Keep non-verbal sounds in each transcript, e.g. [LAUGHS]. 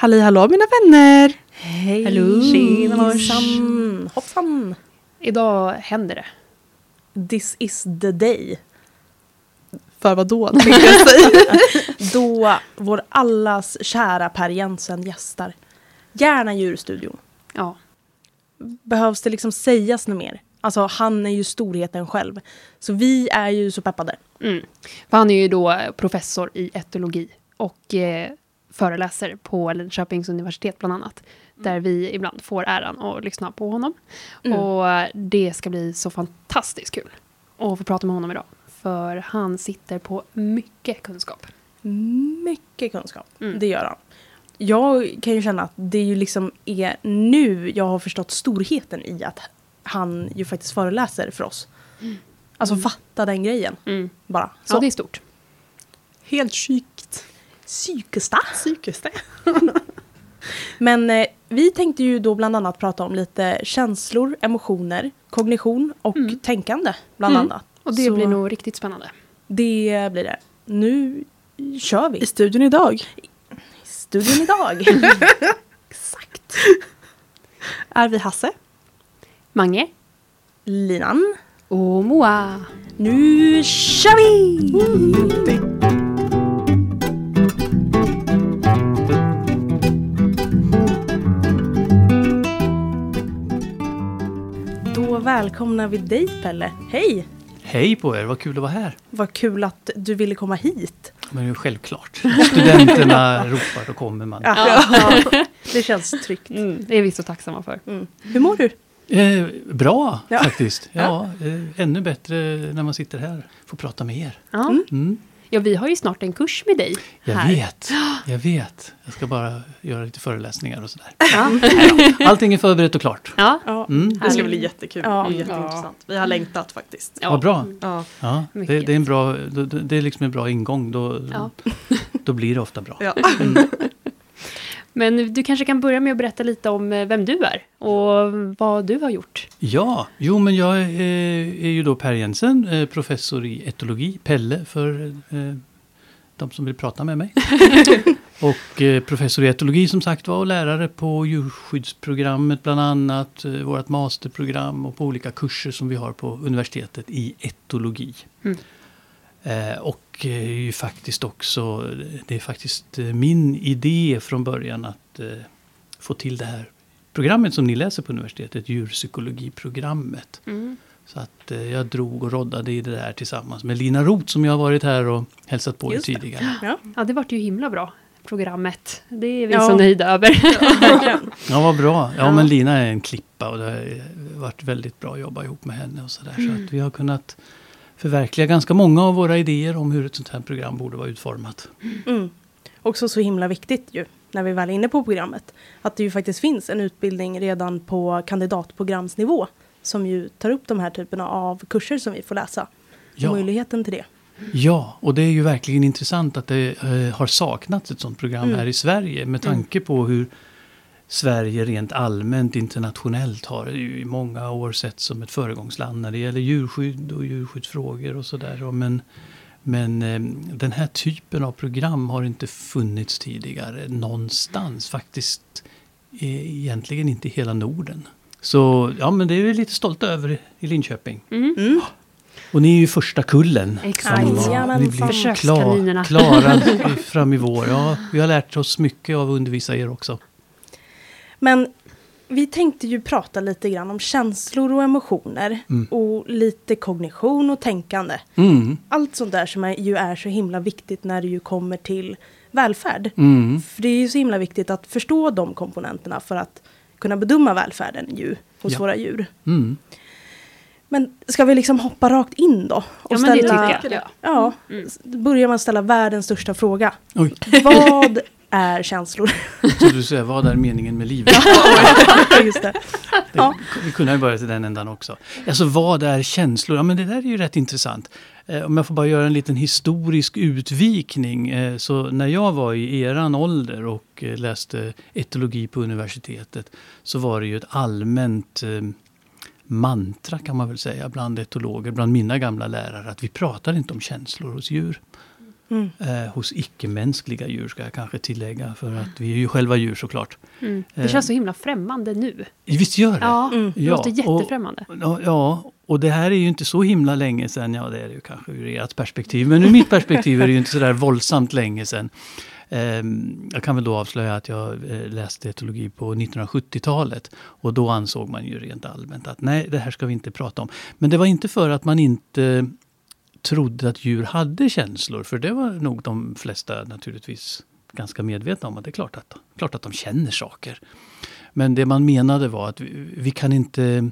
Halli hallå mina vänner! Hej! Hallå. Tjenamorsan! Hoppsan! Idag händer det. This is the day. För vad då [LAUGHS] tänkte jag säga. Då vår allas kära Per Jensen gästar. Gärna djurstudion. Ja. Behövs det liksom sägas något mer? Alltså han är ju storheten själv. Så vi är ju så peppade. Mm. För han är ju då professor i etologi och eh, föreläser på Linköpings universitet bland annat. Där vi ibland får äran att lyssna på honom. Mm. Och det ska bli så fantastiskt kul att få prata med honom idag. För han sitter på mycket kunskap. Mycket kunskap. Mm. Det gör han. Jag kan ju känna att det ju liksom är nu jag har förstått storheten i att han ju faktiskt föreläser för oss. Alltså fatta den grejen. Mm. Bara. Så. Ja, det är stort. Helt sjukt. Psykesta. Det. [LAUGHS] Men eh, vi tänkte ju då bland annat prata om lite känslor, emotioner, kognition och Mm. tänkande bland Mm. annat. Och det Så blir nog riktigt spännande. Det blir det. Nu kör vi. I studion idag Studion idag. [LAUGHS] Exakt. är vi Hasse. Mange Linan. och Moa. Nu kör vi! Då välkomnar vi dig Pelle. Hej! Hej på er, vad kul att vara här. Vad kul att du ville komma hit. Men det är självklart. Studenterna [LAUGHS] ropar, då kommer man. Ja. [LAUGHS] Det känns tryggt. Mm, det är vi så tacksamma för. Mm. Hur mår du? Eh, bra Ja. faktiskt. Ja, eh, ännu bättre när man sitter här får prata med er. Ja. Mm. Mm. ja, vi har ju snart en kurs med dig. Jag här. vet, jag vet. Jag ska bara göra lite föreläsningar och sådär. Ja. [LAUGHS] Allting är förberett och klart. ja. Mm. Det ska bli jättekul. Ja. Det är jätteintressant. Vi har längtat faktiskt. Ja. Vad bra. Ja. Ja, det, det, är en bra det, det är liksom en bra ingång. Då, Ja. då blir det ofta bra. Ja. Men du kanske kan börja med att berätta lite om eh, vem du är och vad du har gjort. Ja, jo men jag är, är ju då Per Jensen, eh, professor i etologi, Pelle för eh, de som vill prata med mig. [LAUGHS] och eh, professor i etologi som sagt var och lärare på djurskyddsprogrammet bland annat, eh, vårt masterprogram och på olika kurser som vi har på universitetet i etologi. Mm. Eh, och eh, ju faktiskt också, det är faktiskt eh, min idé från början att få till det här programmet som ni läser på universitetet, djurpsykologiprogrammet. Mm. Så att jag drog och roddade i det där tillsammans med Lina Roth som jag har varit här och hälsat på er Just det. tidigare. Ja. Ja, det vart ju himla bra, programmet. Det är vi Ja. så nöjda över. Verkligen. Ja, vad bra. Ja, Ja. men Lina är en klippa och det har varit väldigt bra att jobba ihop med henne och sådär. Mm. Så att vi har kunnat förverkliga ganska många av våra idéer om hur ett sånt här program borde vara utformat. Mm. Också så himla viktigt ju, när vi väl är inne på programmet, att det ju faktiskt finns en utbildning redan på kandidatprogramsnivå som ju tar upp de här typerna av kurser som vi får läsa. Ja. Möjligheten till det. Ja, och det är ju verkligen intressant att det eh, har saknats ett sånt program Mm. här i Sverige med tanke på hur Sverige rent allmänt internationellt har ju i många år sett som ett föregångsland när det gäller djurskydd och djurskyddsfrågor och sådär. Men, men eh, den här typen av program har inte funnits tidigare någonstans. Faktiskt eh, egentligen inte i hela Norden. Så ja, men det är vi lite stolta över i Linköping. Mm. Mm. Och ni är ju första kullen. Exakt. som var- Jajamensan. Ni blir Försökskaninerna. klar, klara fram i vår. Ja, vi har lärt oss mycket av att undervisa er också. Men vi tänkte ju prata lite grann om känslor och emotioner Mm. och lite kognition och tänkande. Mm, Allt sånt där som är, ju är så himla viktigt när det ju kommer till välfärd. mm, För det är ju så himla viktigt att förstå de komponenterna för att kunna bedöma välfärden ju, hos Ja. våra djur. mm. Men ska vi liksom hoppa rakt in då? Och Ja, men det ställa, tycker jag. Ja, Mm. börjar man ställa världens största fråga. Oj, Vad är känslor? så du säger, vad är meningen med livet? [LAUGHS] Just det. Ja. Vi kunde ju börja till den ändan också. Alltså vad är känslor? Ja men det där är ju rätt intressant. Eh, om jag får bara göra en liten historisk utvikning. Eh, så när jag var i eran ålder och eh, läste etologi på universitetet så var det ju ett allmänt mantra kan man väl säga bland etologer, bland mina gamla lärare att vi pratar inte om känslor hos djur. Mm. Eh, hos icke-mänskliga djur ska jag kanske tillägga. För att vi är ju själva djur såklart. Mm. Det Eh. känns så himla främmande nu. Visst gör det? Ja, Mm. det Ja, låter och- jättefrämmande. Ja, Ja, och det här är ju inte så himla länge sedan. Ja, det är det ju kanske ur ert perspektiv. Men ur mitt [LAUGHS] perspektiv är det ju inte så där våldsamt länge sedan. Ehm, Jag kan väl då avslöja att jag eh, läste etologi på 1970-talet. Och då ansåg man ju rent allmänt att nej, det här ska vi inte prata om. Men det var inte för att man inte trodde att djur hade känslor. För det var nog de flesta naturligtvis ganska medvetna om. att Det är klart att, klart att de känner saker. Men det man menade var att vi, vi kan inte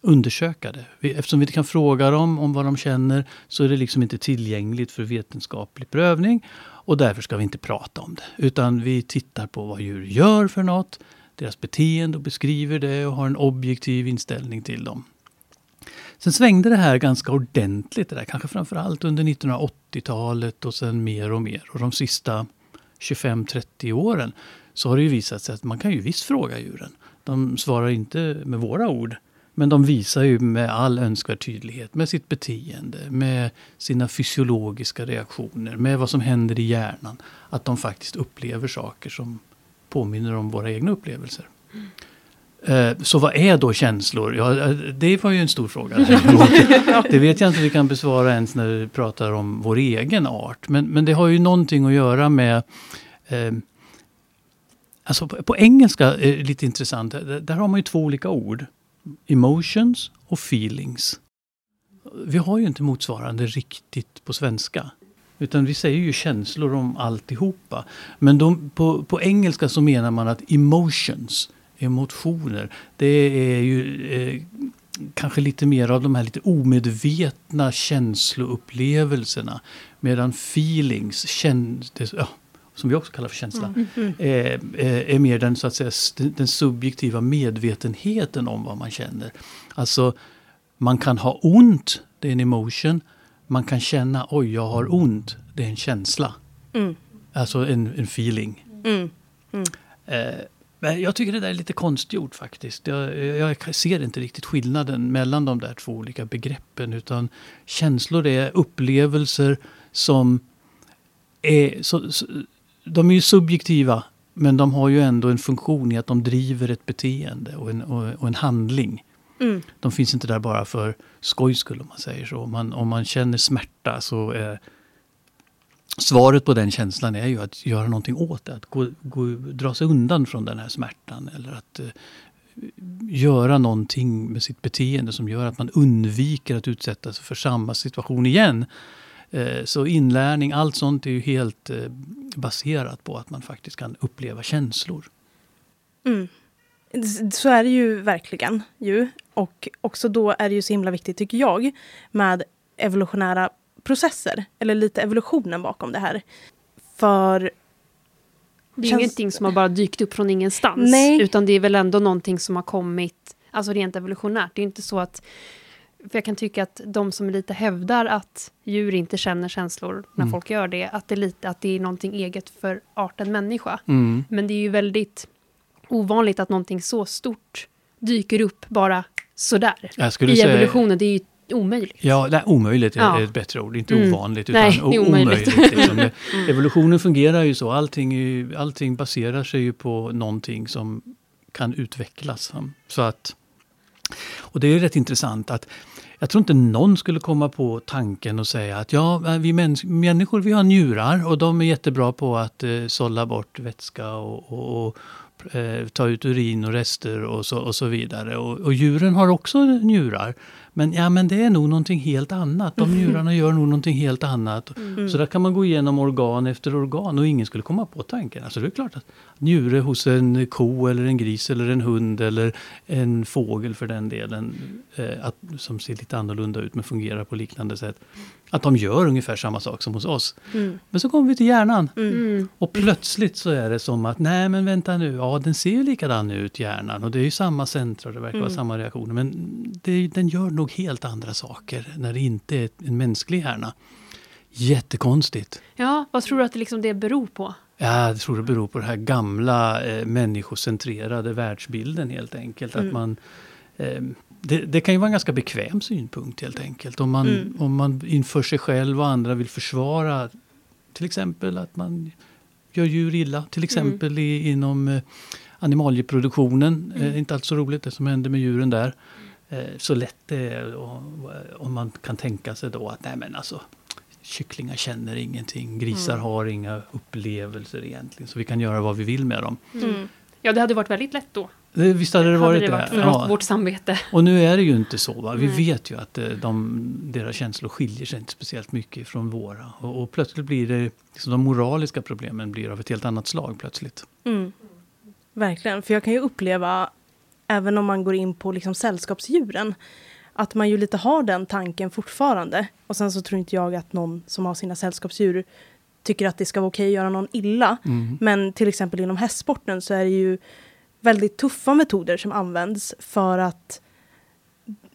undersöka det. Vi, eftersom vi inte kan fråga dem om vad de känner så är det liksom inte tillgängligt för vetenskaplig prövning. Och därför ska vi inte prata om det. Utan vi tittar på vad djur gör för något, deras beteende och beskriver det och har en objektiv inställning till dem. Sen svängde det här ganska ordentligt, det där, kanske framförallt under 1980-talet och sen mer och mer. Och de sista 25-30 åren så har det ju visat sig att man kan ju visst fråga djuren. De svarar inte med våra ord. Men de visar ju med all önskvärd tydlighet med sitt beteende, med sina fysiologiska reaktioner, med vad som händer i hjärnan. Att de faktiskt upplever saker som påminner om våra egna upplevelser. Mm. Så vad är då känslor? Ja, eh, det var ju en stor fråga. [LAUGHS] Det vet jag inte vi kan besvara ens när vi pratar om vår egen art. Men, men det har ju någonting att göra med eh, Alltså på, på engelska är det lite intressant. Där, där har man ju två olika ord. Emotions och feelings. Vi har ju inte motsvarande riktigt på svenska. Utan vi säger ju känslor om alltihopa. Men de, på, på engelska så menar man att emotions, emotioner, det är ju eh, kanske lite mer av de här lite omedvetna känsloupplevelserna. Medan feelings, kän, det, ja, som vi också kallar för känsla, Mm. eh, eh, är mer den, så att säga, den, subjektiva medvetenheten om vad man känner. Alltså, man kan ha ont, det är en emotion. Man kan känna, oj jag har ont, det är en känsla. Mm. Alltså en, en feeling. Mm. Eh, men jag tycker det där är lite konstgjort faktiskt. Jag, jag ser inte riktigt skillnaden mellan de där två olika begreppen. Utan känslor är upplevelser som är... Så, så, de är ju subjektiva, men de har ju ändå en funktion i att de driver ett beteende och en, och, och en handling. Mm. De finns inte där bara för skojs skull om man säger så. Om man, om man känner smärta så är svaret på den känslan är ju att göra någonting åt det. Att gå, gå, dra sig undan från den här smärtan. Eller att eh, göra någonting med sitt beteende som gör att man undviker att utsätta sig för samma situation igen. Eh, så inlärning, allt sånt är ju helt eh, baserat på att man faktiskt kan uppleva känslor. Mm. Så är det ju verkligen. Ju. Och också då är det ju så himla viktigt, tycker jag, med evolutionära processer. Eller lite evolutionen bakom det här. För Det är Känns- ingenting som har bara dykt upp från ingenstans. Nej. Utan det är väl ändå någonting som har kommit, alltså rent evolutionärt. Det är inte så att, för jag kan tycka att de som lite hävdar att djur inte känner känslor när Mm. folk gör det, att det, är lite, att det är någonting eget för arten människa. Mm. Men det är ju väldigt ovanligt att någonting så stort dyker upp bara sådär. I säga, evolutionen, det är ju omöjligt. Ja, nej, omöjligt är Ja. ett bättre ord. Inte Mm. ovanligt, utan Nej, det omöjligt. omöjligt. [LAUGHS] Liksom. Det- Evolutionen fungerar ju så. Allting, ju, allting baserar sig ju på någonting som kan utvecklas. Så att, och det är rätt intressant att jag tror inte någon skulle komma på tanken och säga att ja, vi människor vi har njurar och de är jättebra på att eh, sålla bort vätska och, och, och eh, ta ut urin och rester och så, och så vidare. Och, och djuren har också njurar. Men, ja, men det är nog någonting helt annat. De njurarna gör nog någonting helt annat. Mm. Så där kan man gå igenom organ efter organ och ingen skulle komma på tanken. Alltså det är klart att njure hos en ko eller en gris eller en hund eller en fågel för den delen. Eh, att, som ser lite annorlunda ut men fungerar på liknande sätt. Att de gör ungefär samma sak som hos oss. Mm. Men så kommer vi till hjärnan. Mm. Mm. Och plötsligt så är det som att, nej men vänta nu, ja den ser ju likadan ut hjärnan och det är ju samma centra och det verkar vara Mm. samma reaktioner. Men det, den gör nog helt andra saker när det inte är en mänsklig hjärna. Jättekonstigt. Ja, vad tror du att det, liksom det beror på? Ja, jag tror det beror på den här gamla eh, människocentrerade världsbilden helt enkelt. Att Mm. man, eh, det, det kan ju vara en ganska bekväm synpunkt helt enkelt. Om man, Mm. om man inför sig själv och andra vill försvara Till exempel att man gör djur illa. Till exempel i, inom eh, animalieproduktionen. Eh, inte alls så roligt det som händer med djuren där. Eh, så lätt det är om man kan tänka sig då att nej men alltså kycklingar känner ingenting, grisar Mm. har inga upplevelser egentligen. Så vi kan göra vad vi vill med dem. Mm. Ja, det hade varit väldigt lätt då. Det, visst hade det varit hade det varit det? oss, vårt samvete. Och nu är det ju inte så. Va? Vi Nej. vet ju att eh, de, deras känslor skiljer sig inte speciellt mycket från våra. Och, och plötsligt blir det, liksom de moraliska problemen blir av ett helt annat slag plötsligt. Mm. Verkligen, för jag kan ju uppleva, även om man går in på liksom sällskapsdjuren, att man ju lite har den tanken fortfarande. Och sen så tror inte jag att någon som har sina sällskapsdjur tycker att det ska vara okej att göra någon illa. Mm. Men till exempel inom hästsporten så är det ju väldigt tuffa metoder som används för att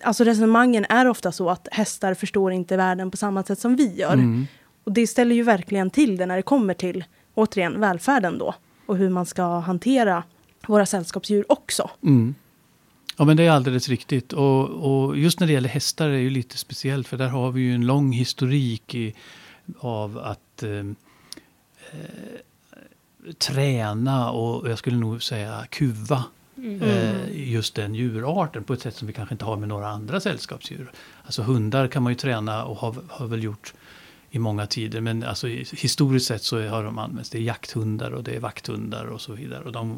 Alltså resonemangen är ofta så att hästar förstår inte världen på samma sätt som vi gör. Mm. Och det ställer ju verkligen till det när det kommer till, återigen, välfärden då. Och hur man ska hantera våra sällskapsdjur också. Mm. Ja men det är alldeles riktigt. Och, och just när det gäller hästar är det ju lite speciellt för där har vi ju en lång historik i, av att eh, eh, träna och jag skulle nog säga kuva Mm. eh, just den djurarten på ett sätt som vi kanske inte har med några andra sällskapsdjur. Alltså hundar kan man ju träna och har, har väl gjort i många tider. Men alltså, historiskt sett så har de använts. Det är jakthundar och det är vakthundar och så vidare. Och de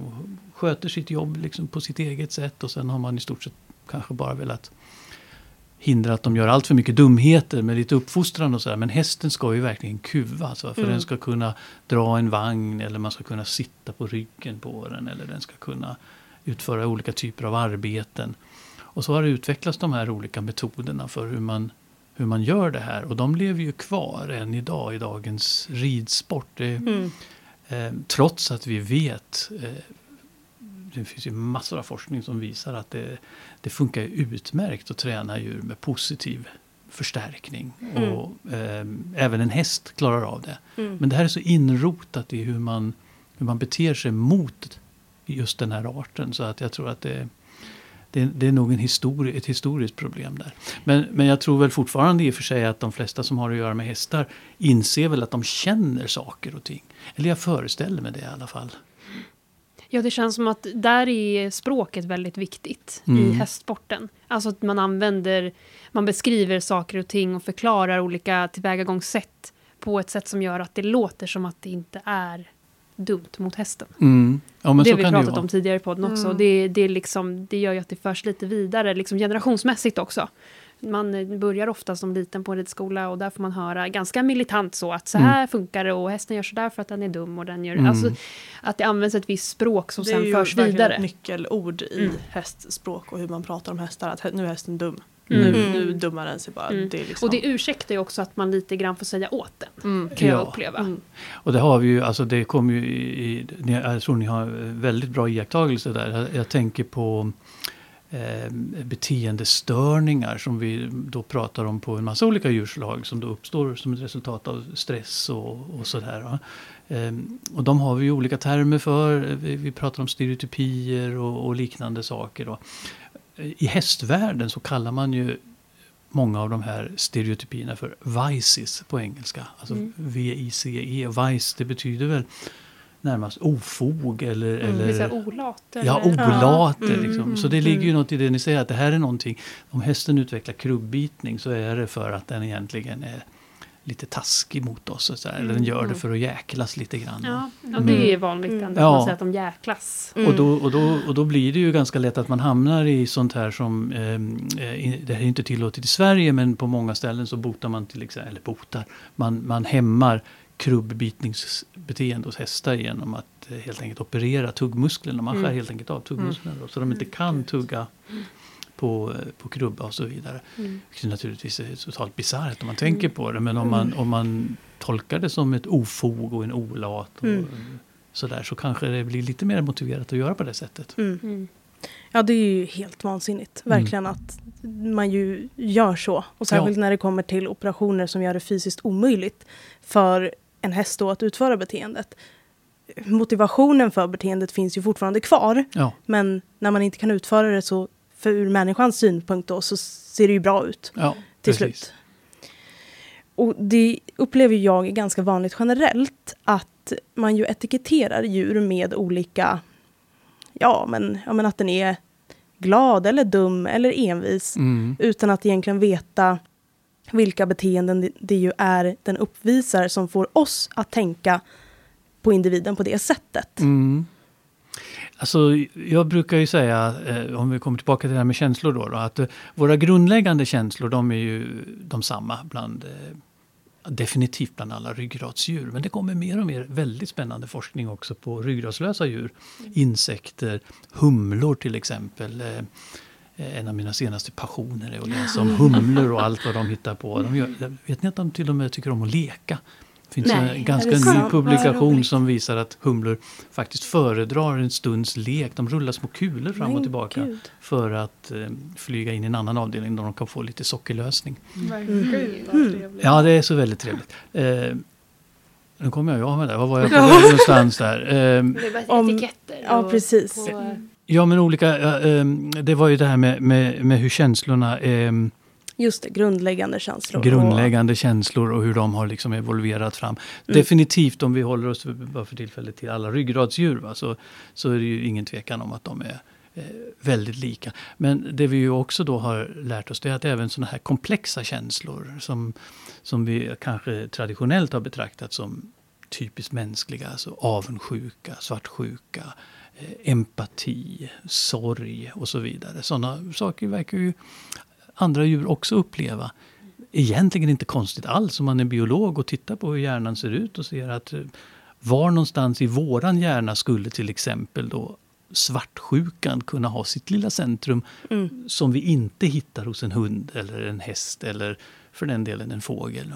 sköter sitt jobb liksom på sitt eget sätt. Och sen har man i stort sett kanske bara velat hindra att de gör allt för mycket dumheter med lite uppfostran och sådär. Men hästen ska ju verkligen kuvas. va? För Mm. den ska kunna dra en vagn eller man ska kunna sitta på ryggen på den. Eller den ska kunna utföra olika typer av arbeten. Och så har det utvecklats de här olika metoderna för hur man, hur man gör det här. Och de lever ju kvar än idag i dagens ridsport. Det, Mm. eh, trots att vi vet, eh, det finns ju massor av forskning som visar att det, det funkar utmärkt att träna djur med positiv förstärkning. Mm. Och eh, även en häst klarar av det. Mm. Men det här är så inrotat i hur man, hur man beter sig mot just den här arten. Så att jag tror att det, det, det är nog en histori ett historiskt problem där. Men, men jag tror väl fortfarande i och för sig att de flesta som har att göra med hästar inser väl att de känner saker och ting. Eller jag föreställer mig det i alla fall. Ja, det känns som att där är språket väldigt viktigt i Mm. hästsporten. Alltså att man använder, man beskriver saker och ting och förklarar olika tillvägagångssätt på ett sätt som gör att det låter som att det inte är dumt mot hästen. Mm. Ja, men det har vi pratat om tidigare i podden också. Mm. Det, det, är liksom, det gör ju att det förs lite vidare, liksom generationsmässigt också. Man börjar ofta som liten på en ridskola och där får man höra ganska militant så att så Mm. här funkar det och hästen gör så där för att den är dum och den gör... Mm. Alltså, att det används ett visst språk som det är sen ju förs verkligen vidare. ett nyckelord i Mm. hästspråk och hur man pratar om hästar. Att nu är hästen dum. Mm. Nu, Mm. nu dummar den sig bara. Mm. Det är liksom, Och det ursäktar ju också att man lite grann får säga åt den, mm. kan jag Ja. uppleva. Mm. Och det har vi ju, alltså det kommer ju i, jag tror ni har väldigt bra iakttagelser där. Jag, jag tänker på beteendestörningar som vi då pratar om på en massa olika djurslag som då uppstår som ett resultat av stress och, och sådär. Ehm, och de har vi olika termer för. Vi, vi pratar om stereotypier och, och liknande saker. Då. I hästvärlden så kallar man ju många av de här stereotypierna för vices på engelska. Alltså Mm. V-I-C-E. Vice det betyder väl närmast ofog eller, Mm, eller olat. Ja, olat. Ja, mm, liksom. Så det mm. ligger ju något i det ni säger, att det här är någonting. Om hästen utvecklar krubbitning så är det för att den egentligen är lite taskig mot oss. Och så här. Eller den gör det Mm. för att jäklas lite grann. Ja, Mm. det är vanligt Mm. ändå. Ja. Att de jäklas. Mm. Och, då, och, då, och då blir det ju ganska lätt att man hamnar i sånt här som, ehm, eh, det här är inte tillåtet i Sverige men på många ställen så botar man till exempel, eller botar, man, man hämmar krubbitningsbeteende hos hästar genom att eh, helt enkelt operera tuggmusklerna. Man skär Mm. helt enkelt av tuggmusklerna då, så de inte kan tugga på, eh, på krubba och så vidare. Mm. Vilket naturligtvis är totalt bisarrt om man tänker på det. Men om man, om man tolkar det som ett ofog och en olat och Mm. sådär så kanske det blir lite mer motiverat att göra på det sättet. Mm. Mm. Ja, det är ju helt vansinnigt. Mm. Verkligen att man ju gör så. Och särskilt när det kommer till operationer som gör det fysiskt omöjligt för en häst då att utföra beteendet. Motivationen för beteendet finns ju fortfarande kvar. Ja, Men när man inte kan utföra det så, för ur människans synpunkt då, så ser det ju bra ut ja till precis. slut. och det upplever jag är ganska vanligt generellt att man ju etiketterar djur med olika, ja men, ja, men att den är glad eller dum eller envis Mm. utan att egentligen veta vilka beteenden det, ju är den uppvisar som får oss att tänka på individen på det sättet. Mm. Alltså, jag brukar ju säga, eh, om vi kommer tillbaka till det här med känslor då, då att eh, våra grundläggande känslor de är ju de samma bland eh, definitivt bland alla ryggradsdjur. Men det kommer mer och mer väldigt spännande forskning också på ryggradslösa djur. Insekter, humlor till exempel. Eh, en av mina senaste passioner är att läsa om humlor och allt vad de hittar på. De gör, vet ni att de till och med tycker om att leka? Det finns Nej, en ganska ny sant? Publikation som visar att humlor faktiskt föredrar en stunds lek. De rullar små kulor fram och tillbaka gud. för att eh, flyga in i en annan avdelning där de kan få lite sockerlösning. Mm. trevligt. Ja, det är så väldigt trevligt. Eh, nu kommer jag av med det. Vad var jag på väg någonstans där? Eh, Det är bara Om- etiketter. Ja, precis. på- ja, men olika... ehm, det var ju det här med, med, med hur känslorna... ehm, Just det, grundläggande känslor. grundläggande känslor och hur de har liksom evolverat fram. Definitivt om vi håller oss bara för tillfället till alla ryggradsdjur va, så, så är det ju ingen tvekan om att de är eh, väldigt lika. Men det vi ju också då har lärt oss det är att även sådana här komplexa känslor som, som vi kanske traditionellt har betraktat som typiskt mänskliga, alltså avundsjuka, svartsjuka, empati, sorg och så vidare. Sådana saker verkar ju andra djur också uppleva. Egentligen inte konstigt alls om man är biolog och tittar på hur hjärnan ser ut och ser att eh, var någonstans i våran hjärna skulle till exempel då svartsjukan kunna ha sitt lilla centrum Mm. som vi inte hittar hos en hund eller en häst eller för den delen en fågel.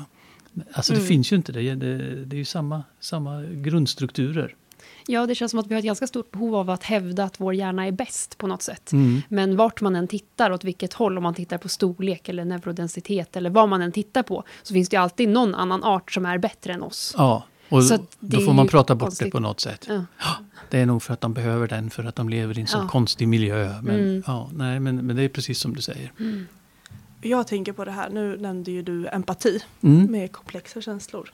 Alltså det Mm. finns ju inte det. Det, det är ju samma, samma grundstrukturer. Ja, det känns som att vi har ett ganska stort behov av att hävda att vår hjärna är bäst på något sätt. Mm. Men vart man än tittar, åt vilket håll, om man tittar på storlek eller neurodensitet eller vad man än tittar på, så finns det ju alltid någon annan art som är bättre än oss. Ja, och Så det då får man prata bort det konstigt. på något sätt. Ja. Det är nog för att de behöver den för att de lever i en sån Ja. konstig miljö. Men, Mm. ja, nej, men, men det är precis som du säger. Jag tänker på det här, nu nämnde ju du empati Mm. med komplexa känslor.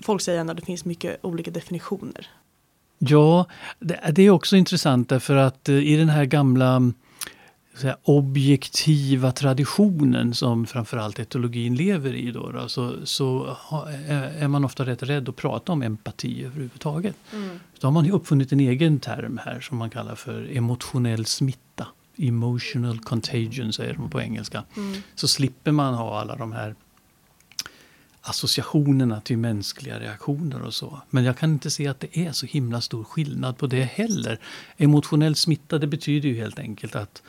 Folk säger att det finns mycket olika definitioner. Ja, det, det är också intressant därför att eh, i den här gamla mm, säga, objektiva traditionen som framförallt etologin lever i då, då, så, så ha- är är man ofta rätt rädd att prata om empati överhuvudtaget. Så har man ju uppfunnit en egen term här som man kallar för emotionell smitta. Emotional contagion säger de på engelska. Så slipper man ha alla de här associationerna till mänskliga reaktioner och så. Men jag kan inte se att det är så himla stor skillnad på det heller. Emotionell smitta det betyder ju helt enkelt att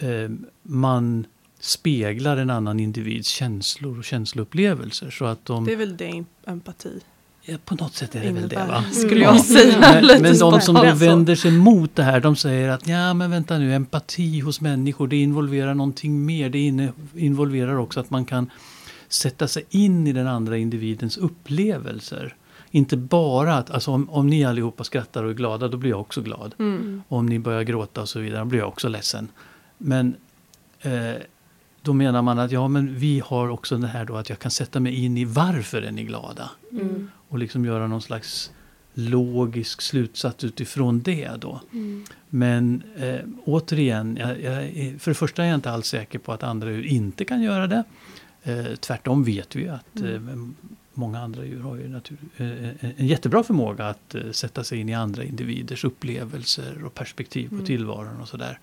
eh, man speglar en annan individs känslor och känsloupplevelser. Så att de, Det är väl det empati ja, på något sätt är det väl det va? skulle Ja. jag säga. Men, men de som då spontant så. vänder sig mot det här, de säger att ja men vänta nu, empati hos människor, det involverar någonting mer. Det involverar också att man kan sätta sig in i den andra individens upplevelser. Inte bara att, alltså om, om ni allihopa skrattar och är glada, då blir jag också glad. Mm. Om ni börjar gråta och så vidare, då blir jag också ledsen. Men eh, då menar man att ja, men vi har också det här då att jag kan sätta mig in i varför är ni glada? Mm. och liksom göra någon slags logisk slutsats utifrån det då. Mm. Men eh, återigen, jag, jag, för det första är jag inte alls säker på att andra inte kan göra det. Eh, tvärtom vet vi att eh, många andra djur har ju natur, eh, en jättebra förmåga att eh, sätta sig in i andra individers upplevelser och perspektiv på tillvaron och sådär.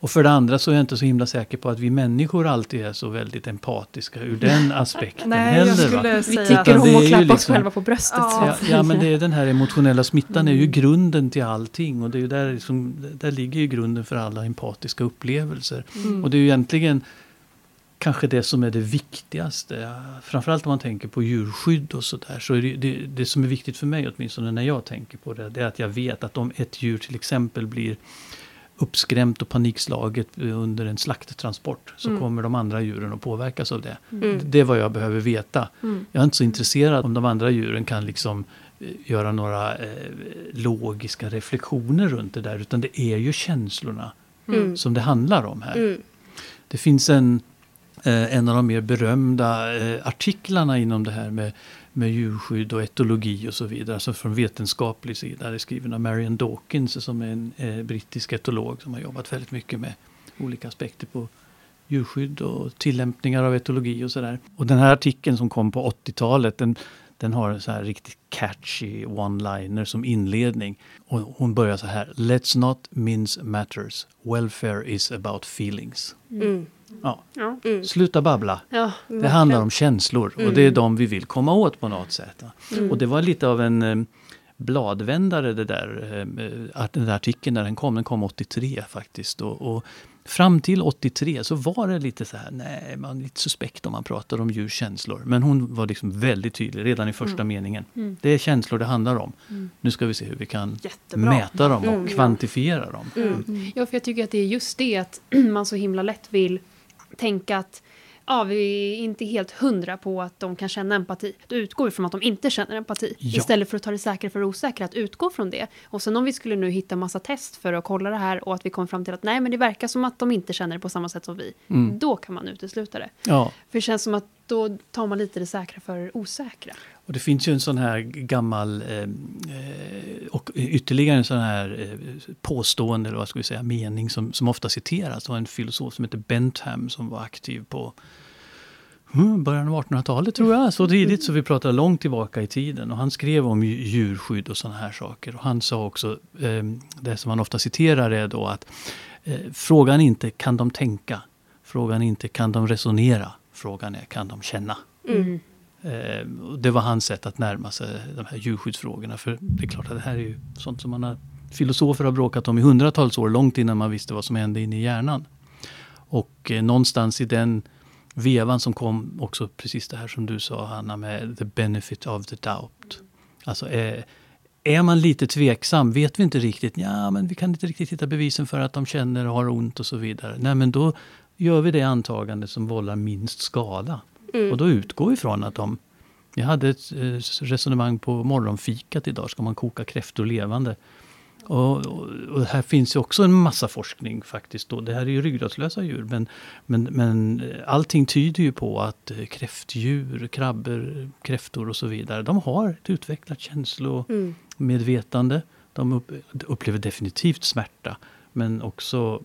Och för det andra så är jag inte så himla säker på att vi människor alltid är så väldigt empatiska ur den [LAUGHS] aspekten Nej, heller. jag va? skulle Vi säga tycker Utan om att klappa oss liksom- själva på bröstet. Ja. Ja, men det är den här emotionella smittan är ju grunden till allting och det är ju där, liksom, där ligger ju grunden för alla empatiska upplevelser. Mm. Och det är ju egentligen kanske det som är det viktigaste. Framförallt om man tänker på djurskydd och sådär. Så är det, det, det som är viktigt för mig åtminstone när jag tänker på det, det är att jag vet att om ett djur till exempel blir uppskrämt och panikslaget under en slakttransport så Mm. kommer de andra djuren att påverkas av det. Mm. Det är vad jag behöver veta. Mm. Jag är inte så intresserad om de andra djuren kan liksom eh, göra några eh, logiska reflektioner runt det där. Utan det är ju känslorna Mm. som det handlar om här. Mm. Det finns en, Eh, en av de mer berömda eh, artiklarna inom det här med, med djurskydd och etologi och så vidare. Alltså från vetenskaplig sida. Det är skriven av Marian Dawkins som är en eh, brittisk etolog som har jobbat väldigt mycket med olika aspekter på djurskydd och tillämpningar av etologi och sådär. Och den här artikeln som kom på 80-talet den, den har en så här riktigt catchy one-liner som inledning. Och hon börjar så här. Let's not mince matters. Welfare is about feelings. Mm. Ja. Ja. Mm. Sluta babbla. Ja. Det handlar om känslor och det är Mm. de vi vill komma åt på något sätt. Mm. Och det var lite av en eh, bladvändare det där, eh, att den där artikeln när den kom. Den kom 83 faktiskt. Och, och fram till 83 så var det lite så här, nej, man är lite suspekt om man pratar om djurs känslor. Men hon var liksom väldigt tydlig redan i första Mm. meningen. Mm. Det är känslor det handlar om. Mm. Nu ska vi se hur vi kan Jättebra. mäta dem och Mm. kvantifiera dem. Mm. Ja, för jag tycker att det är just det att [CLEARS THROAT] man så himla lätt vill tänka att ja, vi är inte helt hundra på att de kan känna empati. Då utgår vi från att de inte känner empati. Ja. Istället för att ta det säkra för det osäkra, att utgå från det. Och sen om vi skulle nu hitta massa test för att kolla det här och att vi kommer fram till att nej, men det verkar som att de inte känner det på samma sätt som vi. Mm. Då kan man utesluta det. Ja. För det känns som att då tar man lite det säkra för det osäkra. Och det finns ju en sån här gammal ehm, eh, och ytterligare en sån här eh, påstående, eller vad ska vi säga, mening som, som ofta citeras. av en filosof som heter Bentham som var aktiv på hm, början av 1800-talet tror jag, så tidigt så vi pratar långt tillbaka i tiden. Och han skrev om djurskydd och sådana här saker. Och han sa också, eh, det som man ofta citerar är då att eh, frågan är inte kan de tänka, frågan är inte kan de resonera, frågan är kan de känna. Mm. Eh, och det var hans sätt att närma sig de här djurskyddsfrågorna. För det är klart att det här är ju sånt som man har, filosofer har bråkat om i hundratals år, långt innan man visste vad som hände inne i hjärnan. Och eh, någonstans i den vevan som kom också precis det här som du sa Hanna med the benefit of the doubt. Alltså eh, är man lite tveksam, vet vi inte riktigt, ja men vi kan inte riktigt hitta bevisen för att de känner och har ont och så vidare. Nej men då gör vi det antagande som vållar minst skada. Mm. Och då utgår vi från att de... Jag hade ett eh, resonemang på morgonfikat idag. Ska man koka kräftor levande? Och, och, och här finns ju också en massa forskning faktiskt. Då. Det här är ju ryggradslösa djur. Men, men, men eh, allting tyder ju på att eh, kräftdjur, krabbor, kräftor och så vidare. De har ett utvecklat känslomedvetande. Mm. De upp, upplever definitivt smärta. Men också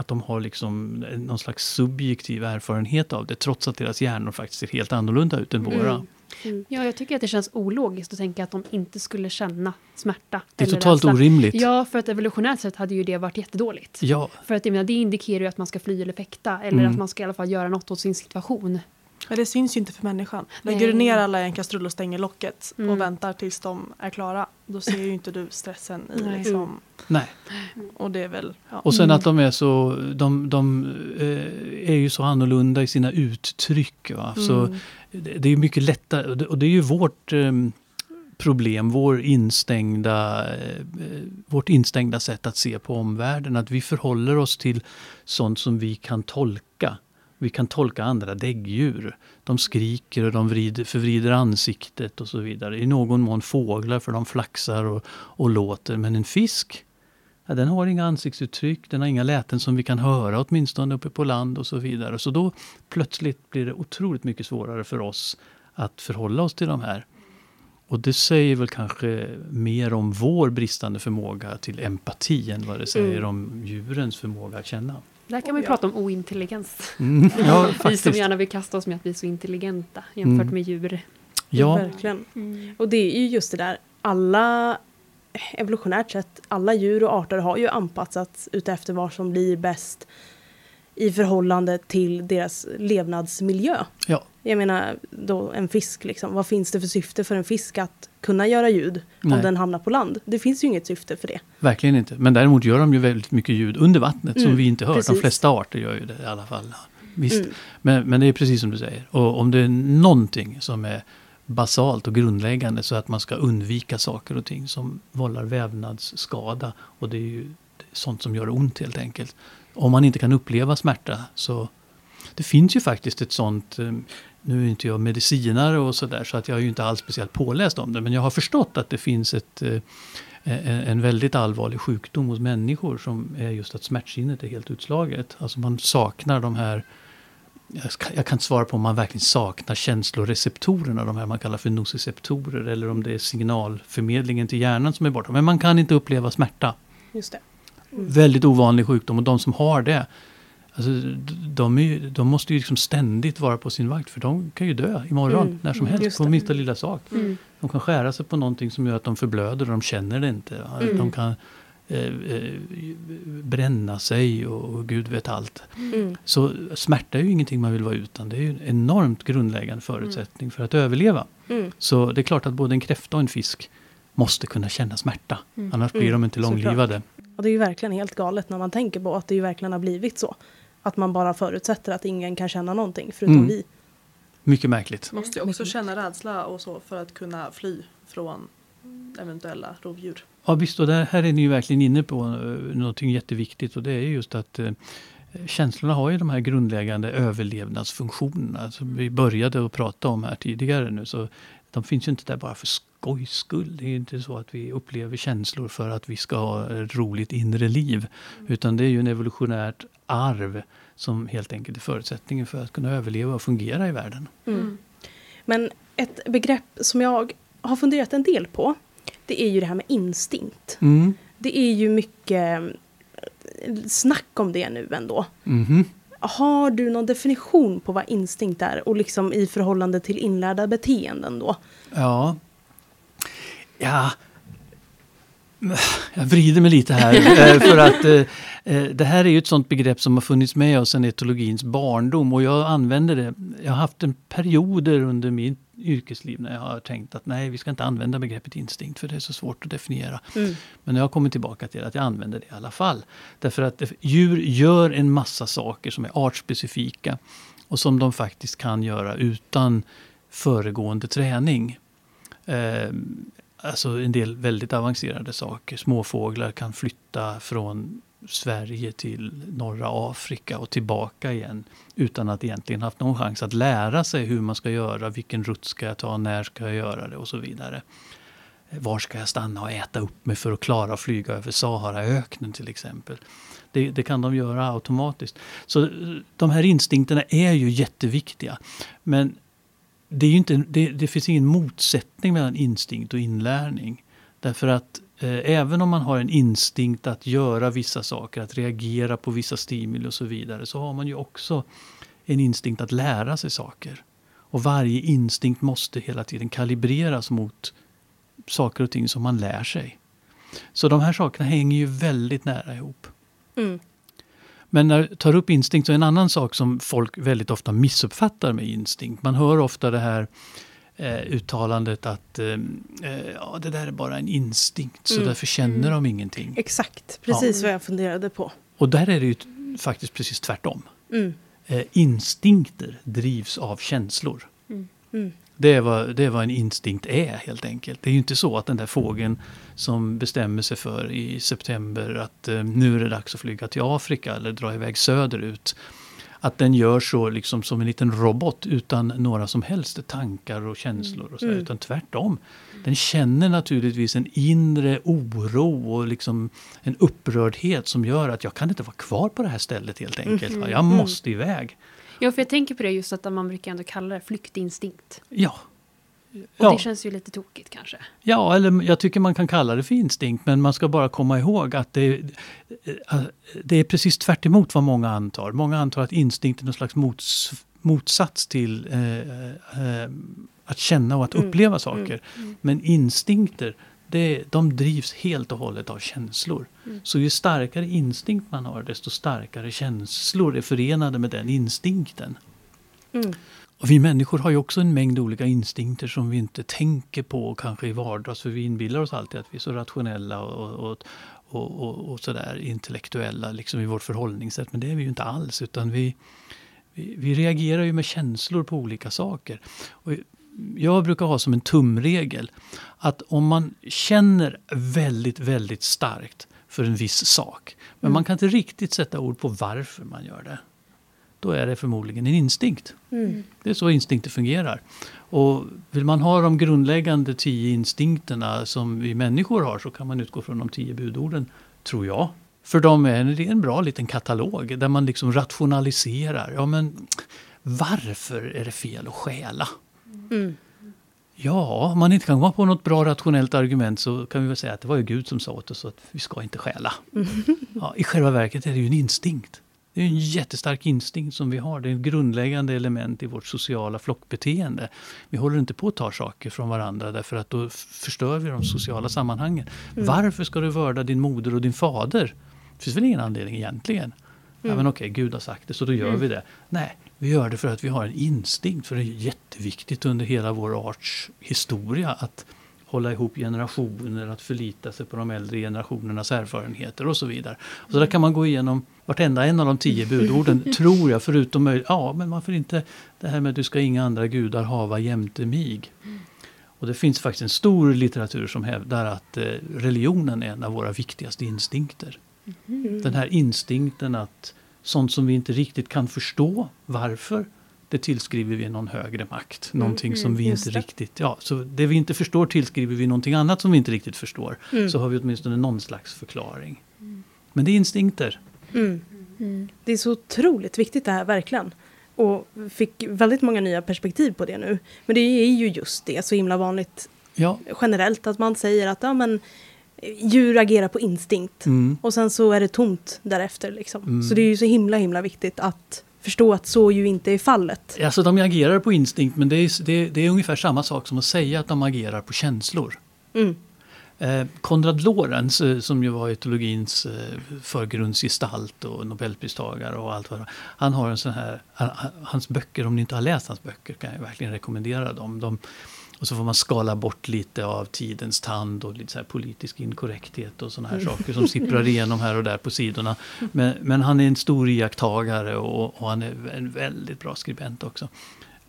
att de har liksom någon slags subjektiv erfarenhet av det. Trots att deras hjärnor faktiskt ser helt annorlunda ut än våra. Mm. Mm. Ja, jag tycker att det känns ologiskt att tänka att de inte skulle känna smärta. Det är totalt rädsla. orimligt. Ja, för att evolutionärt sett hade ju det varit jättedåligt. Ja, För att jag menar, det indikerar ju att man ska fly eller fäkta. Eller Mm. att man ska i alla fall göra något åt sin situation. Men det syns ju inte för människan. Nej. Lägger du ner alla i en kastrull och stänger locket Mm. och väntar tills de är klara. Då ser ju inte du stressen i Nej. liksom. nej. Och det är väl, ja. Och sen Mm. att de är så, de, de eh, är ju så annorlunda i sina uttryck. Va? Så Mm. det, det är mycket lättare, och det, och det är ju vårt eh, problem, vår instängda, eh, vårt instängda sätt att se på omvärlden. Att vi förhåller oss till sånt som vi kan tolka. Vi kan tolka andra däggdjur. De skriker och de vrider, förvrider ansiktet och så vidare. I någon mån fåglar för de flaxar och, och låter. Men en fisk, ja, den har inga ansiktsuttryck, den har inga läten som vi kan höra åtminstone uppe på land och så vidare. Så då plötsligt blir det otroligt mycket svårare för oss att förhålla oss till de här. Och det säger väl kanske mer om vår bristande förmåga till empati än vad det säger Mm. om djurens förmåga att känna. Där kan man ju Ja. prata om ointelligens. Mm, [LAUGHS] ja, vi som gärna vill kasta oss med att vi är så intelligenta jämfört Mm. med djur. Ja, Verkligen. Och det är ju just det där, alla evolutionärt sett, alla djur och arter har ju anpassats utefter vad som blir bäst i förhållande till deras levnadsmiljö. ja, Jag menar då en fisk, liksom. vad finns det för syfte för en fisk att kunna göra ljud Nej. om den hamnar på land? Det finns ju inget syfte för det. verkligen inte. Men däremot gör de ju väldigt mycket ljud under vattnet som Mm, vi inte hör. De precis. flesta arter gör ju det i alla fall. Visst. Mm. Men, men det är precis som du säger. Och om det är någonting som är basalt och grundläggande så att man ska undvika saker och ting som vållar vävnadsskada. Och det är ju sånt som gör ont helt enkelt. Om man inte kan uppleva smärta så... Det finns ju faktiskt ett sånt... Eh, nu är inte jag medicinare och sådär så att jag är ju inte alls speciellt påläst om det. Men jag har förstått att det finns ett, eh, eh, en väldigt allvarlig sjukdom hos människor som är just att smärtsinnet är helt utslaget. Alltså man saknar de här jag, jag kan inte svara på om man verkligen saknar känsloreceptorerna, de här man kallar för nociceptorer, eller om det är signalförmedlingen till hjärnan som är borta. Men man kan inte uppleva smärta. Just det. Väldigt ovanlig sjukdom och de som har det, alltså, de, ju- de måste ju liksom ständigt vara på sin vakt för de kan ju dö imorgon Mm, när som mm, helst just på det. minsta lilla sak. Mm. De kan skära sig på någonting som gör att de förblöder och de känner det inte. Mm. De kan eh, eh, bränna sig och, och gud vet allt. Mm. Så smärta är ju ingenting man vill vara utan. Det är ju en enormt grundläggande förutsättning för att överleva. Mm. Så det är klart att både en kräfta och en fisk måste kunna känna smärta. Mm. Annars blir Mm, de inte långlivade. Och det är ju verkligen helt galet när man tänker på att det ju verkligen har blivit så. Att man bara förutsätter att ingen kan känna någonting förutom Mm. vi. Mycket märkligt. Måste ju också känna rädsla och så för att kunna fly från eventuella rovdjur. Ja visst, och där, här är ni ju verkligen inne på uh, någonting jätteviktigt och det är just att eh, känslorna har ju de här grundläggande överlevnadsfunktionerna som vi började att prata om här tidigare nu. Så de finns ju inte där bara för skojs skull. Det är ju inte så att vi upplever känslor för att vi ska ha ett roligt inre liv. Utan det är ju en evolutionärt arv som helt enkelt är förutsättningen för att kunna överleva och fungera i världen. Mm. Men ett begrepp som jag har funderat en del på. Det är ju det här med instinkt. Mm. Det är ju mycket snack om det nu ändå. Mhm. Har du någon definition på vad instinkt är och liksom i förhållande till inlärda beteenden då? Ja. Ja. Jag vrider mig lite här. [LAUGHS] eh, för att eh, eh, det här är ju ett sånt begrepp som har funnits med oss sedan etologins barndom. Och jag använder det. Jag har haft en perioder under mitt yrkesliv när jag har tänkt att nej, vi ska inte använda begreppet instinkt för det är så svårt att definiera. Mm. Men jag har kommit tillbaka till att jag använder det i alla fall. Därför att djur gör en massa saker som är artspecifika och som de faktiskt kan göra utan föregående träning. Eh, alltså en del väldigt avancerade saker. Småfåglar kan flytta från Sverige till norra Afrika och tillbaka igen utan att egentligen haft någon chans att lära sig hur man ska göra, vilken rutt ska jag ta, när ska jag göra det och så vidare. Var ska jag stanna och äta upp mig för att klara att flyga över Saharaöknen till exempel. Det, det kan de göra automatiskt. Så eh, de här instinkterna är ju jätteviktiga. Men det, är ju inte, det, det finns ingen motsättning mellan instinkt och inlärning. Därför att även om man har en instinkt att göra vissa saker, att reagera på vissa stimuli och så vidare, så har man ju också en instinkt att lära sig saker. Och varje instinkt måste hela tiden kalibreras mot saker och ting som man lär sig. Så de här sakerna hänger ju väldigt nära ihop. Mm. Men när jag tar upp instinkt så är en annan sak som folk väldigt ofta missuppfattar med instinkt. Man hör ofta det här eh, uttalandet att eh, eh, ja, det där är bara en instinkt så Mm. därför känner de ingenting. Exakt, precis vad jag funderade på. Och där är det ju faktiskt precis tvärtom. Mm. Eh, instinkter drivs av känslor. Mm. Det är, vad, det är vad en instinkt är helt enkelt. Det är ju inte så att den där fågeln som bestämmer sig för i september att eh, nu är det dags att flyga till Afrika eller dra iväg söderut. Att den gör så liksom som en liten robot utan några som helst tankar och känslor. Och så, Mm. Utan tvärtom. Den känner naturligtvis en inre oro och liksom en upprördhet som gör att jag kan inte vara kvar på det här stället helt enkelt. va. Jag Mm. måste iväg. Ja, för jag tänker på det just att man brukar ändå kalla det flyktinstinkt. Ja. Och Ja. det känns ju lite tokigt kanske. Ja, eller jag tycker man kan kalla det för instinkt, men man ska bara komma ihåg att det, eh, det är precis tvärt emot vad många antar. Många antar att instinkt är någon slags mots, motsats till eh, eh, att känna och att Mm, uppleva saker. mm. Men instinkter, det, de drivs helt och hållet av känslor. Mm. Så ju starkare instinkt man har, desto starkare känslor är förenade med den instinkten. Och vi människor har ju också en mängd olika instinkter som vi inte tänker på kanske i vardags. För vi inbillar oss alltid att vi är så rationella och, och, och, och, och sådär intellektuella liksom i vårt förhållningssätt. Men det är vi ju inte alls. Utan vi, vi, vi reagerar ju med känslor på olika saker. Och jag brukar ha som en tumregel att om man känner väldigt, väldigt starkt för en viss sak. Men Mm. man kan inte riktigt sätta ord på varför man gör det. Då är det förmodligen en instinkt. Mm. Det är så instinkter fungerar. Och vill man ha de grundläggande tio instinkterna som vi människor har så kan man utgå från de tio budorden, tror jag. För de är en bra liten katalog där man liksom rationaliserar. Ja, men Varför är det fel att stjäla? Mm. Ja, om man inte kan komma på något bra rationellt argument så kan vi väl säga att det var ju Gud som sa åt oss att vi ska inte stjäla. Ja, I själva verket är det ju en instinkt. Det är en jättestark instinkt som vi har. Det är ett grundläggande element i vårt sociala flockbeteende. Vi håller inte på att ta saker från varandra därför att då förstör vi de sociala sammanhangen. Varför ska du vörda din moder och din fader? Det finns väl ingen anledning egentligen. Ja, men okej, Gud har sagt det så då gör vi det. Nej, vi gör det för att vi har en instinkt. För det är jätteviktigt under hela vår arts historia att hålla ihop generationer, att förlita sig på de äldre generationernas erfarenheter och så vidare. Och så där kan man gå igenom vartenda en av de tio budorden, [LAUGHS] tror jag, förutom ja, men varför inte det här med att du ska inga andra gudar hava jämte mig. Och det finns faktiskt en stor litteratur som hävdar att eh, religionen är en av våra viktigaste instinkter. Den här instinkten att sånt som vi inte riktigt kan förstå, varför, det tillskriver vi någon högre makt. Någonting som vi just inte det. riktigt... Ja, så det vi inte förstår tillskriver vi någonting annat som vi inte riktigt förstår. Mm. Så har vi åtminstone någon slags förklaring. Men det är instinkter. Mm. Mm. Det är så otroligt viktigt det här, verkligen. Och fick väldigt många nya perspektiv på det nu. Men det är ju just det, så himla vanligt Ja. generellt att man säger att ja, men, djur agerar på instinkt. Mm. Och sen så är det tomt därefter. Liksom. Mm. Så det är ju så himla himla viktigt att förstå att så ju inte är fallet. Alltså de agerar på instinkt men det är, det, det är ungefär samma sak som att säga att de agerar på känslor. Mm. Eh, Konrad Lorenz, eh, som ju var etologins eh, förgrundsgestalt och nobelpristagare och allt vad. Han har en sån här, han- han- hans böcker, om ni inte har läst hans böcker kan jag verkligen rekommendera dem. De, och så får man skala bort lite av tidens tand och lite så här politisk inkorrekthet och såna här saker som sipprar igenom här och där på sidorna. Men, men han är en stor iakttagare och, och han är en väldigt bra skribent också.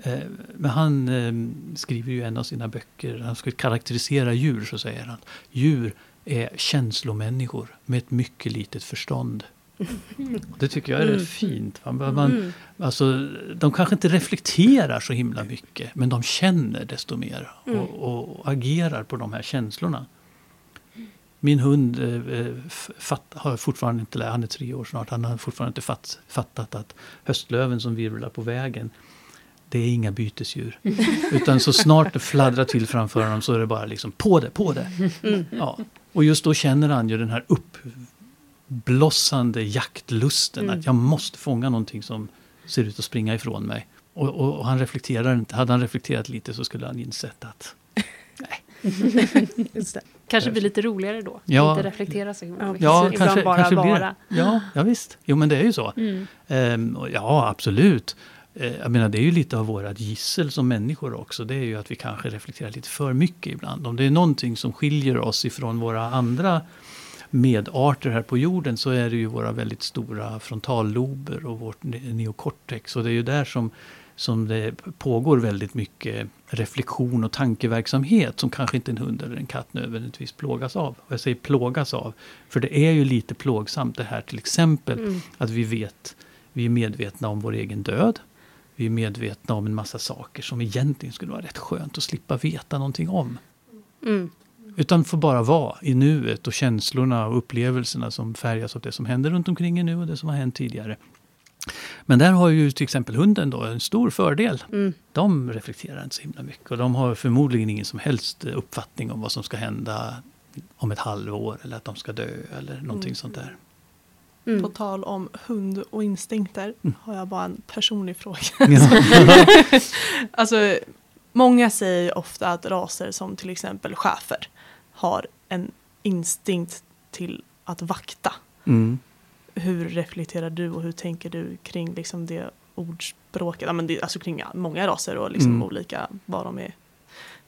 Eh, Men han eh, skriver ju en av sina böcker, han ska karaktärisera djur så säger han djur är känslomänniskor med ett mycket litet förstånd. [LAUGHS] Det tycker jag är Mm. rätt fint. va? Man, Mm. alltså, de kanske inte reflekterar så himla mycket men de känner desto mer Mm. och, och agerar på de här känslorna. Min hund eh, eh, fatt, har fortfarande inte, han är tre år snart, han har fortfarande inte fatt, fattat att höstlöven som virvlar på vägen det är inga bytesdjur. [LAUGHS] Utan så snart det fladdrar till framför honom så är det bara liksom på det, på det. Mm. Ja. Och just då känner han ju den här uppblossande jaktlusten. Mm. Att jag måste fånga någonting som ser ut att springa ifrån mig. Och, och, och han reflekterar inte. Hade han reflekterat lite så skulle han insett att [LAUGHS] det. Kanske blir lite roligare då. Ja. Inte reflektera så himla mycket. ja, Ibland kanske, bara kanske blir vara. Ja, ja, visst. Jo, men det är ju så. Mm. Ehm, och ja, absolut. Eh, jag menar, det är ju lite av vårat gissel som människor också. Det är ju att vi kanske reflekterar lite för mycket ibland. Om det är någonting som skiljer oss ifrån våra andra medarter här på jorden så är det ju våra väldigt stora frontallober och vårt ne- neokortex. Och det är ju där som, som det pågår väldigt mycket reflektion och tankeverksamhet som kanske inte en hund eller en katt nödvändigtvis plågas av. Och jag säger plågas av, för det är ju lite plågsamt det här till exempel Mm. att vi vet, vi är medvetna om vår egen död. Vi är medvetna om en massa saker som egentligen skulle vara rätt skönt att slippa veta någonting om. Mm. Utan få bara vara i nuet och känslorna och upplevelserna som färgas av det som händer runt omkring nu och det som har hänt tidigare. Men där har ju till exempel hunden då en stor fördel. Mm. De reflekterar inte så himla mycket och de har förmodligen ingen som helst uppfattning om vad som ska hända om ett halvår eller att de ska dö eller någonting Mm. sånt där. Mm. På tal om hund och instinkter Mm. har jag bara en personlig fråga. Ja. [LAUGHS] Alltså, många säger ofta att raser som till exempel schäfer har en instinkt till att vakta. Mm. Hur reflekterar du och hur tänker du kring liksom det ordspråket? Ja, men det, alltså kring många raser och liksom Mm. olika vad de är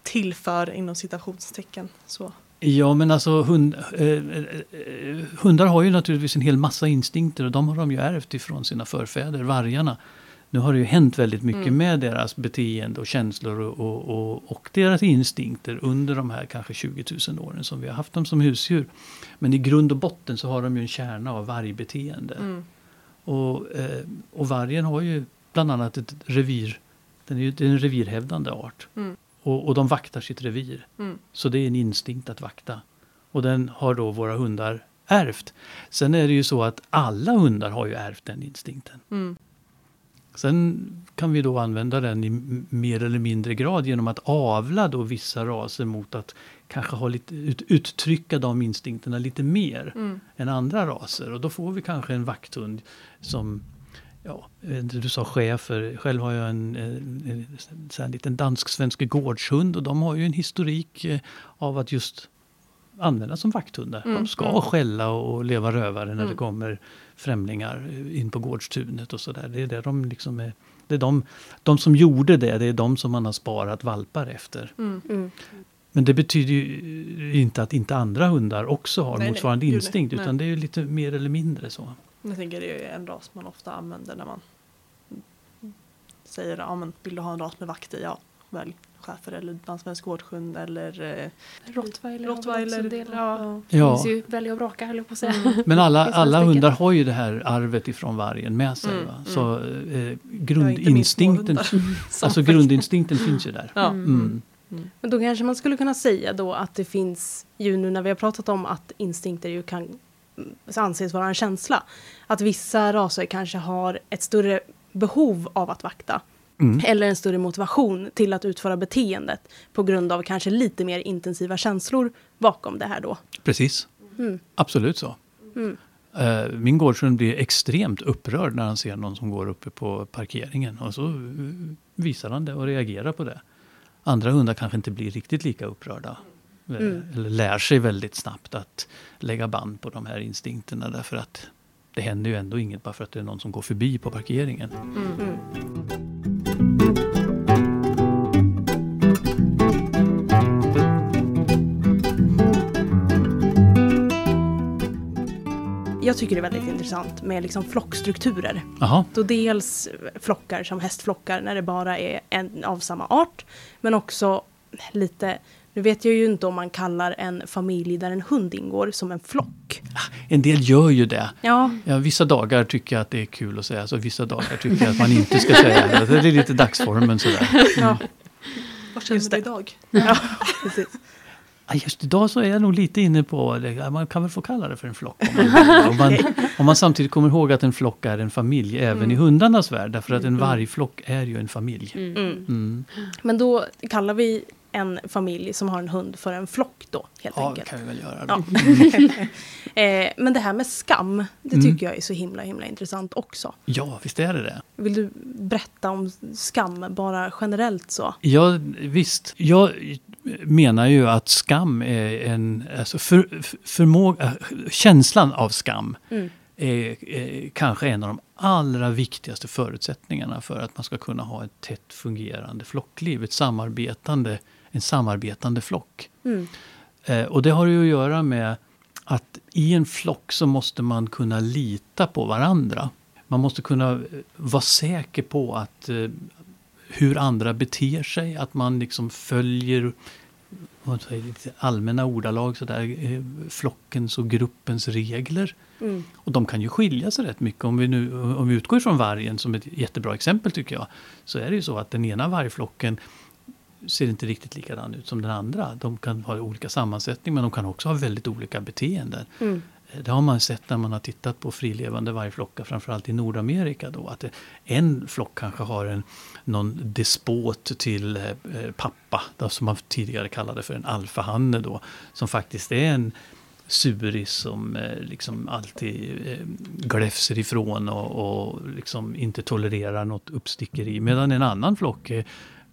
till för inom citationstecken. Så. Ja, men alltså hund, eh, eh, eh, hundar har ju naturligtvis en hel massa instinkter och de har de ju ärvt ifrån sina förfäder, vargarna. Nu har det ju hänt väldigt mycket Mm. med deras beteende och känslor och, och, och, och deras instinkter under de här kanske 20 000 åren som vi har haft dem som husdjur. Men i grund och botten så har de ju en kärna av vargbeteende. Mm. Och, eh, och vargen har ju bland annat ett revir. Den är ju en revirhävdande art. Mm. Och, och de vaktar sitt revir. Mm. Så det är en instinkt att vakta. Och den har då våra hundar ärvt. Sen är det ju så att alla hundar har ju ärvt den instinkten. Mm. Sen kan vi då använda den i mer eller mindre grad genom att avla då vissa raser mot att kanske ha lite, ut, uttrycka de instinkterna lite mer Mm. än andra raser. Och då får vi kanske en vakthund som Ja, inte, du sa chefer. Själv har jag en, en, en, så här liten dansk-svensk gårdshund och de har ju en historik eh, av att just användas som vakthundar. Mm, De ska mm. skälla och leva rövare när det Mm. kommer främlingar in på gårdstunet och sådär. Det är det de liksom är. Det är de, de som gjorde det, det är de som man har sparat valpar efter. Mm. Mm. Men det betyder ju inte att inte andra hundar också har Nej, motsvarande nej. instinkt. Utan Nej. det är ju lite mer eller mindre så. Jag tänker det är en ras man ofta använder när man säger ja, men vill du ha en ras med vakt i? Ja, välj schäfer eller dansk gårdshund eller eh, Rottweiler, rottweiler. Ja. Ja. Det finns ju välja och vraka höll jag på att säga. Mm. Men alla, alla hundar har ju det här arvet ifrån vargen med sig. Mm, Va? mm. Så eh, grundinstinkten, småhundar. [LAUGHS] alltså grundinstinkten finns ju där. Ja. Mm. Men då kanske man skulle kunna säga då att det finns ju nu när vi har pratat om att instinkter ju kan mm, anses vara en känsla. Att vissa raser kanske har ett större behov av att vakta. Mm. Eller en större motivation till att utföra beteendet på grund av kanske lite mer intensiva känslor bakom det här då. Precis, Mm. absolut så. Mm. Eh, Min gårdshund blir extremt upprörd när han ser någon som går uppe på parkeringen. Och så visar han det och reagerar på det. Andra hundar kanske inte blir riktigt lika upprörda. Eh, Mm. Eller lär sig väldigt snabbt att lägga band på de här instinkterna. Därför att det händer ju ändå inget bara för att det är någon som går förbi på parkeringen. Mm. Jag tycker det är väldigt intressant med liksom flockstrukturer. Jaha, Då dels flockar som hästflockar när det bara är en av samma art. Men också lite, nu vet jag ju inte om man kallar en familj där en hund ingår som en flock. en del gör ju det. Ja, Ja, vissa dagar tycker jag att det är kul att säga så, vissa dagar tycker jag att man inte ska säga det. Det är lite dagsformen sådär. ja, Vad känner Just du idag? ja [LAUGHS] precis. Ja, Just idag så är jag nog lite inne på, det. Man kan väl få kalla det för en flock. Om man, [LAUGHS] om man, om man samtidigt kommer ihåg att en flock är en familj även i hundarnas värld. Därför att en vargflock är ju en familj. Mm. Mm. Mm. Men då kallar vi en familj som har en hund för en flock då, helt Ja, enkelt. kan vi väl göra. Ja. Då. [LAUGHS] eh, men det här med skam, det Mm. tycker jag är så himla himla intressant också. Ja, visst är det det. Vill du berätta om skam, bara generellt så? Ja, visst. Jag menar ju att skam är en... Alltså för, för- förmåga, känslan av skam Mm. är, är kanske en av de allra viktigaste förutsättningarna för att man ska kunna ha ett tätt fungerande flockliv. Ett samarbetande, en samarbetande flock. Mm. Eh, och det har ju att göra med att i en flock så måste man kunna lita på varandra. Man måste kunna eh, vara säker på att eh, hur andra beter sig, att man liksom följer lite allmänna ordalag sådär, eh, flockens och gruppens regler. Mm. Och de kan ju skilja sig rätt mycket. Om vi, nu, om vi utgår från vargen som ett jättebra exempel tycker jag. Så är det ju så att den ena vargflocken ser inte riktigt likadan ut som den andra. De kan ha olika sammansättning men de kan också ha väldigt olika beteenden. Mm. Det har man sett när man har tittat på frilevande vargflockar, framförallt i Nordamerika. Då, att det, en flock kanske har en, någon despot till eh, eh, pappa, då, som man tidigare kallade för en alfahanne. Då, som faktiskt är en suris som eh, liksom alltid eh, gläfser ifrån och, och liksom inte tolererar något uppstickeri. Medan en annan flock är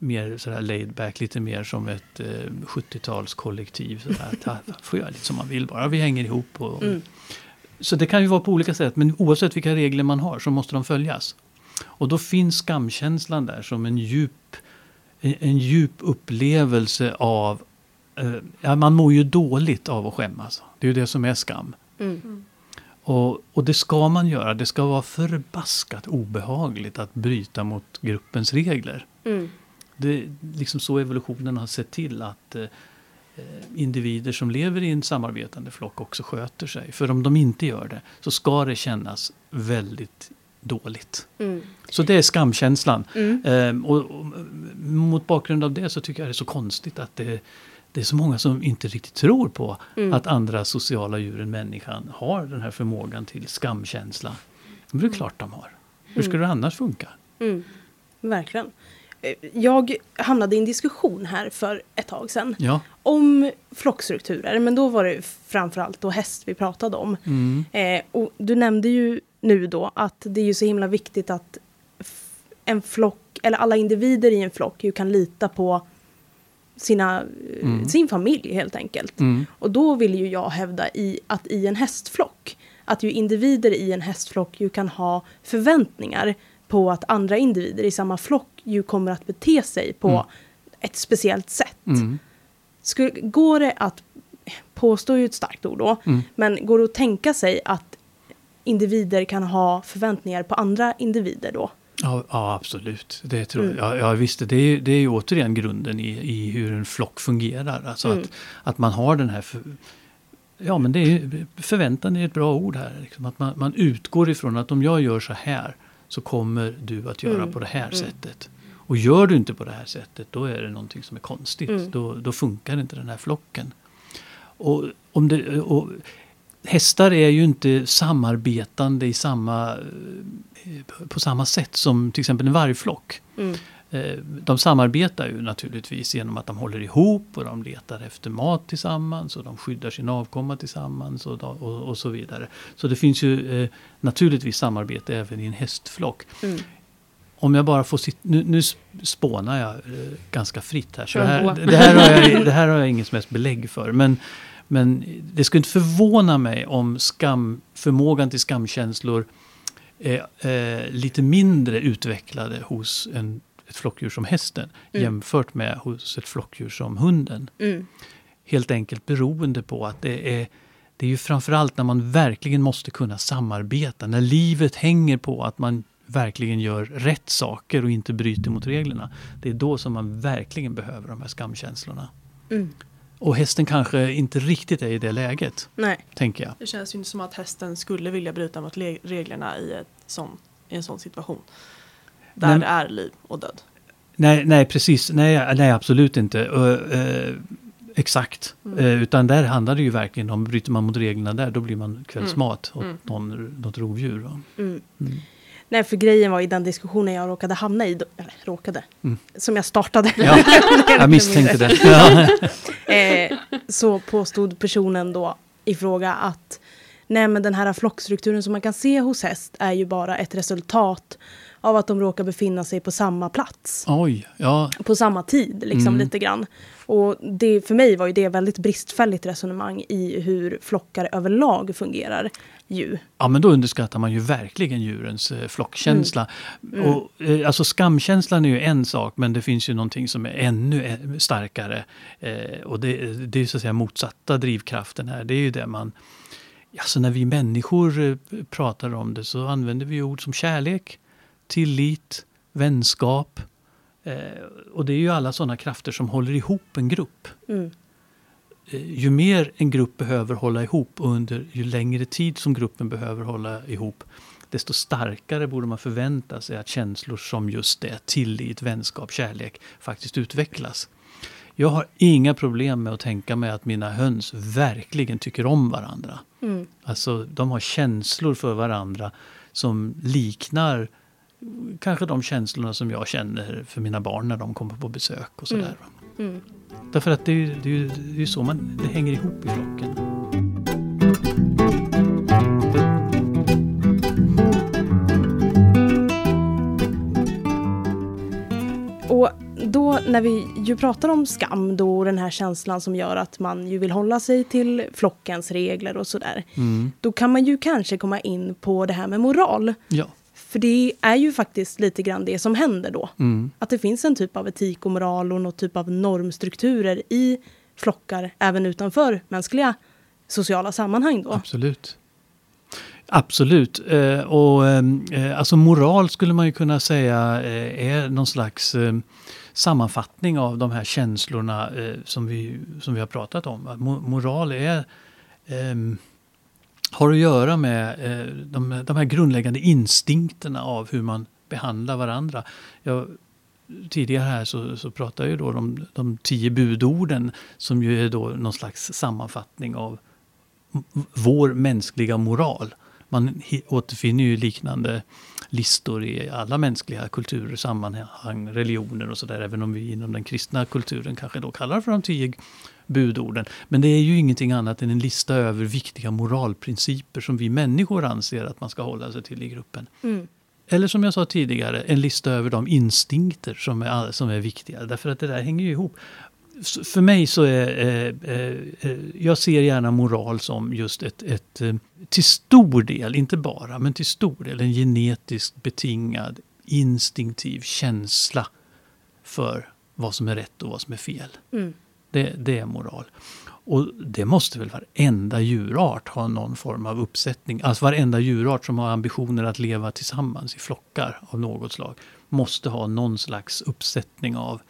mer sådär laid back, lite mer som ett eh, 70-talskollektiv. Sådär, att här får göra lite som man vill bara, vi hänger ihop. Och, Mm. Så det kan ju vara på olika sätt, men oavsett vilka regler man har så måste de följas. Och då finns skamkänslan där som en djup, en, en djup upplevelse av eh, ja, man mår ju dåligt av att skämmas. Det är ju det som är skam. Mm. Och, och det ska man göra. Det ska vara förbaskat obehagligt att bryta mot gruppens regler. Mm. Det är liksom så evolutionen har sett till att eh, individer som lever i en samarbetande flock också sköter sig. För om de inte gör det så ska det kännas väldigt dåligt. Mm. Så det är skamkänslan. Mm. Ehm, och, och, mot bakgrund av det så tycker jag det är så konstigt att det, det är så många som inte riktigt tror på Mm. att andra sociala djur än människan har den här förmågan till skamkänsla. Men det är klart de har. Hur skulle det annars funka? Mm. Verkligen. Eh, Jag hamnade i en diskussion här för ett tag sedan Ja. om flockstrukturer, men då var det framförallt då häst vi pratade om. Mm. Eh, och du nämnde ju nu då att det är ju så himla viktigt att en flock, eller alla individer i en flock ju kan lita på sina, eh, Mm. sin familj helt enkelt. Mm. Och då vill ju jag hävda i, att i en hästflock, att ju individer i en hästflock ju kan ha förväntningar på att andra individer i samma flock ju kommer att bete sig på Mm. ett speciellt sätt. Mm. Skulle, går det att, påstå ju ett starkt ord då, Mm. men går det att tänka sig att individer kan ha förväntningar på andra individer då? Ja, ja, absolut. Det tror jag. Mm. Ja, ja, visst, det är, det är ju återigen grunden i, i hur en flock fungerar. Alltså Mm. att, att man har den här... För, ja, men det är förväntan är ett bra ord här. Liksom. Att man, man utgår ifrån att om jag gör så här så kommer du att göra Mm. på det här Mm. sättet. Och gör du inte på det här sättet då är det någonting som är konstigt. Mm. Då, då funkar inte den här flocken. Och, om det, och hästar är ju inte samarbetande i samma, eh, på samma sätt som till exempel en vargflock. Eh, De samarbetar ju naturligtvis genom att de håller ihop och de letar efter mat tillsammans och de skyddar sin avkomma tillsammans och, och, och så vidare. Så det finns ju eh, naturligtvis samarbete även i en hästflock. Mm. Om jag bara får sitta, nu, nu spånar jag eh, ganska fritt här. Så här, det, här har jag, [LAUGHS] det här har jag inget som helst belägg för. Men, men det skulle inte förvåna mig om skam, förmågan till skamkänslor är eh, lite mindre utvecklade hos en, ett flockdjur som hästen Mm. jämfört med hos ett flockdjur som hunden. Mm. Helt enkelt beroende på att det är det är ju framförallt när man verkligen måste kunna samarbeta. När livet hänger på att man verkligen gör rätt saker och inte bryter mot reglerna. Det är då som man verkligen behöver de här skamkänslorna. Mm. Och hästen kanske inte riktigt är i det läget, Nej. tänker jag. Det känns ju inte som att hästen skulle vilja bryta mot le- reglerna i, ett sån, i en sån situation. Där det är liv och död. Nej, nej precis. Nej, nej absolut inte. Ö, eh, exakt. Mm. Eh, utan där handlar det ju verkligen om, bryter man mot reglerna där, då blir man kvällsmat åt Mm. någon, något rovdjur. Mm. Mm. Nej, för grejen var i den diskussionen jag råkade hamna i, eller råkade, Mm. som jag startade. Ja, jag [LAUGHS] misstänkte det. [LAUGHS] Eh, så påstod personen då i fråga att nej men den här flockstrukturen som man kan se hos häst är ju bara ett resultat av att de råkar befinna sig på samma plats. Oj, ja. På samma tid, liksom Mm. lite grann. Och det, för mig var ju det väldigt bristfälligt resonemang i hur flockar överlag fungerar. Ju. Ja, men då underskattar man ju verkligen djurens eh, flockkänsla. Mm. Och, eh, alltså skamkänslan är ju en sak, men det finns ju någonting som är ännu eh, starkare. Eh, och det, det är så att säga motsatta drivkraften här. Det är ju det man... Alltså när vi människor pratar om det så använder vi ord som kärlek, tillit, vänskap. Eh, och det är ju alla sådana krafter som håller ihop en grupp. Mm. Eh, ju mer en grupp behöver hålla ihop och under ju längre tid som gruppen behöver hålla ihop desto starkare borde man förvänta sig att känslor som just det, tillit, vänskap, kärlek faktiskt utvecklas. Jag har inga problem med att tänka mig att mina höns verkligen tycker om varandra. Mm. Alltså de har känslor för varandra som liknar kanske de känslorna som jag känner för mina barn när de kommer på besök och sådär. Mm. Mm. Därför att det är ju så man, det hänger ihop i flocken. Och då när vi ju pratar om skam då och den här känslan som gör att man ju vill hålla sig till flockens regler och sådär. Mm. Då kan man ju kanske komma in på det här med moral. Ja. För det är ju faktiskt lite grann det som händer då. Mm. Att det finns en typ av etik och moral och någon typ av normstrukturer i flockar även utanför mänskliga sociala sammanhang då. Absolut. Absolut. Eh, och, eh, alltså moral skulle man ju kunna säga eh, är någon slags eh, sammanfattning av de här känslorna eh, som, vi, som vi har pratat om. Mo- moral är, ehm, har att göra med eh, de, de här grundläggande instinkterna av hur man behandlar varandra. Jag, tidigare här så, så pratade jag ju då om de tio budorden som ju är då någon slags sammanfattning av vår mänskliga moral. Man återfinner ju liknande listor i alla mänskliga kulturer, sammanhang, religioner och sådär. Även om vi inom den kristna kulturen kanske då kallar för de tio budorden. Men det är ju ingenting annat än en lista över viktiga moralprinciper som vi människor anser att man ska hålla sig till i gruppen. Mm. Eller som jag sa tidigare, en lista över de instinkter som är, som är viktiga. Därför att det där hänger ju ihop. För mig så är... Eh, eh, eh, jag ser gärna moral som just ett, ett... eh, Till stor del, inte bara, men till stor del en genetiskt betingad instinktiv känsla för vad som är rätt och vad som är fel. Mm. Det, det är moral. Och det måste väl varenda djurart ha någon form av uppsättning. Alltså varenda djurart som har ambitioner att leva tillsammans i flockar av något slag måste ha någon slags uppsättning av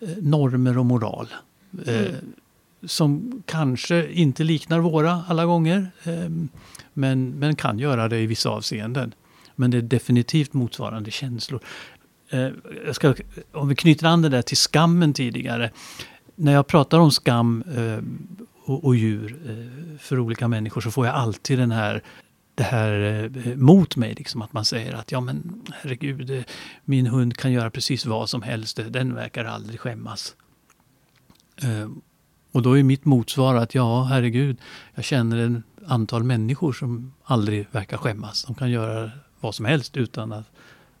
eh, normer och moral. Eh, Mm. Som kanske inte liknar våra alla gånger. Eh, men, men kan göra det i vissa avseenden. Men det är definitivt motsvarande känslor. Eh, jag ska, om vi knyter an det där till skammen tidigare. När jag pratar om skam eh, och, och djur eh, för olika människor så får jag alltid den här det här eh, mot mig, liksom, att man säger att ja men herregud, eh, min hund kan göra precis vad som helst, eh, den verkar aldrig skämmas. Eh, och då är mitt motsvar att ja, herregud, jag känner ett antal människor som aldrig verkar skämmas. De kan göra vad som helst utan att...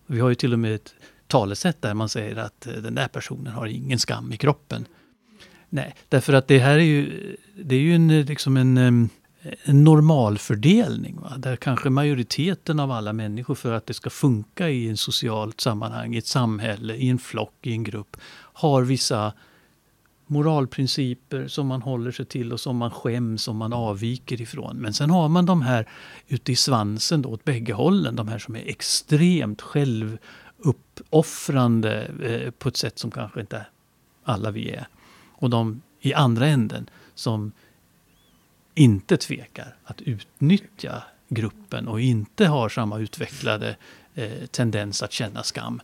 Vi har ju till och med ett talesätt där man säger att eh, den där personen har ingen skam i kroppen. Nej, därför att det här är ju, det är ju en, liksom en, en normalfördelning. Va? Där kanske majoriteten av alla människor för att det ska funka i ett socialt sammanhang, i ett samhälle, i en flock, i en grupp, har vissa moralprinciper som man håller sig till och som man skäms om man avviker ifrån. Men sen har man de här ute i svansen då, åt bägge hållen, de här som är extremt självuppoffrande eh, på ett sätt som kanske inte alla vi är. Och de i andra änden som inte tvekar att utnyttja gruppen och inte har samma utvecklade eh, tendens att känna skam.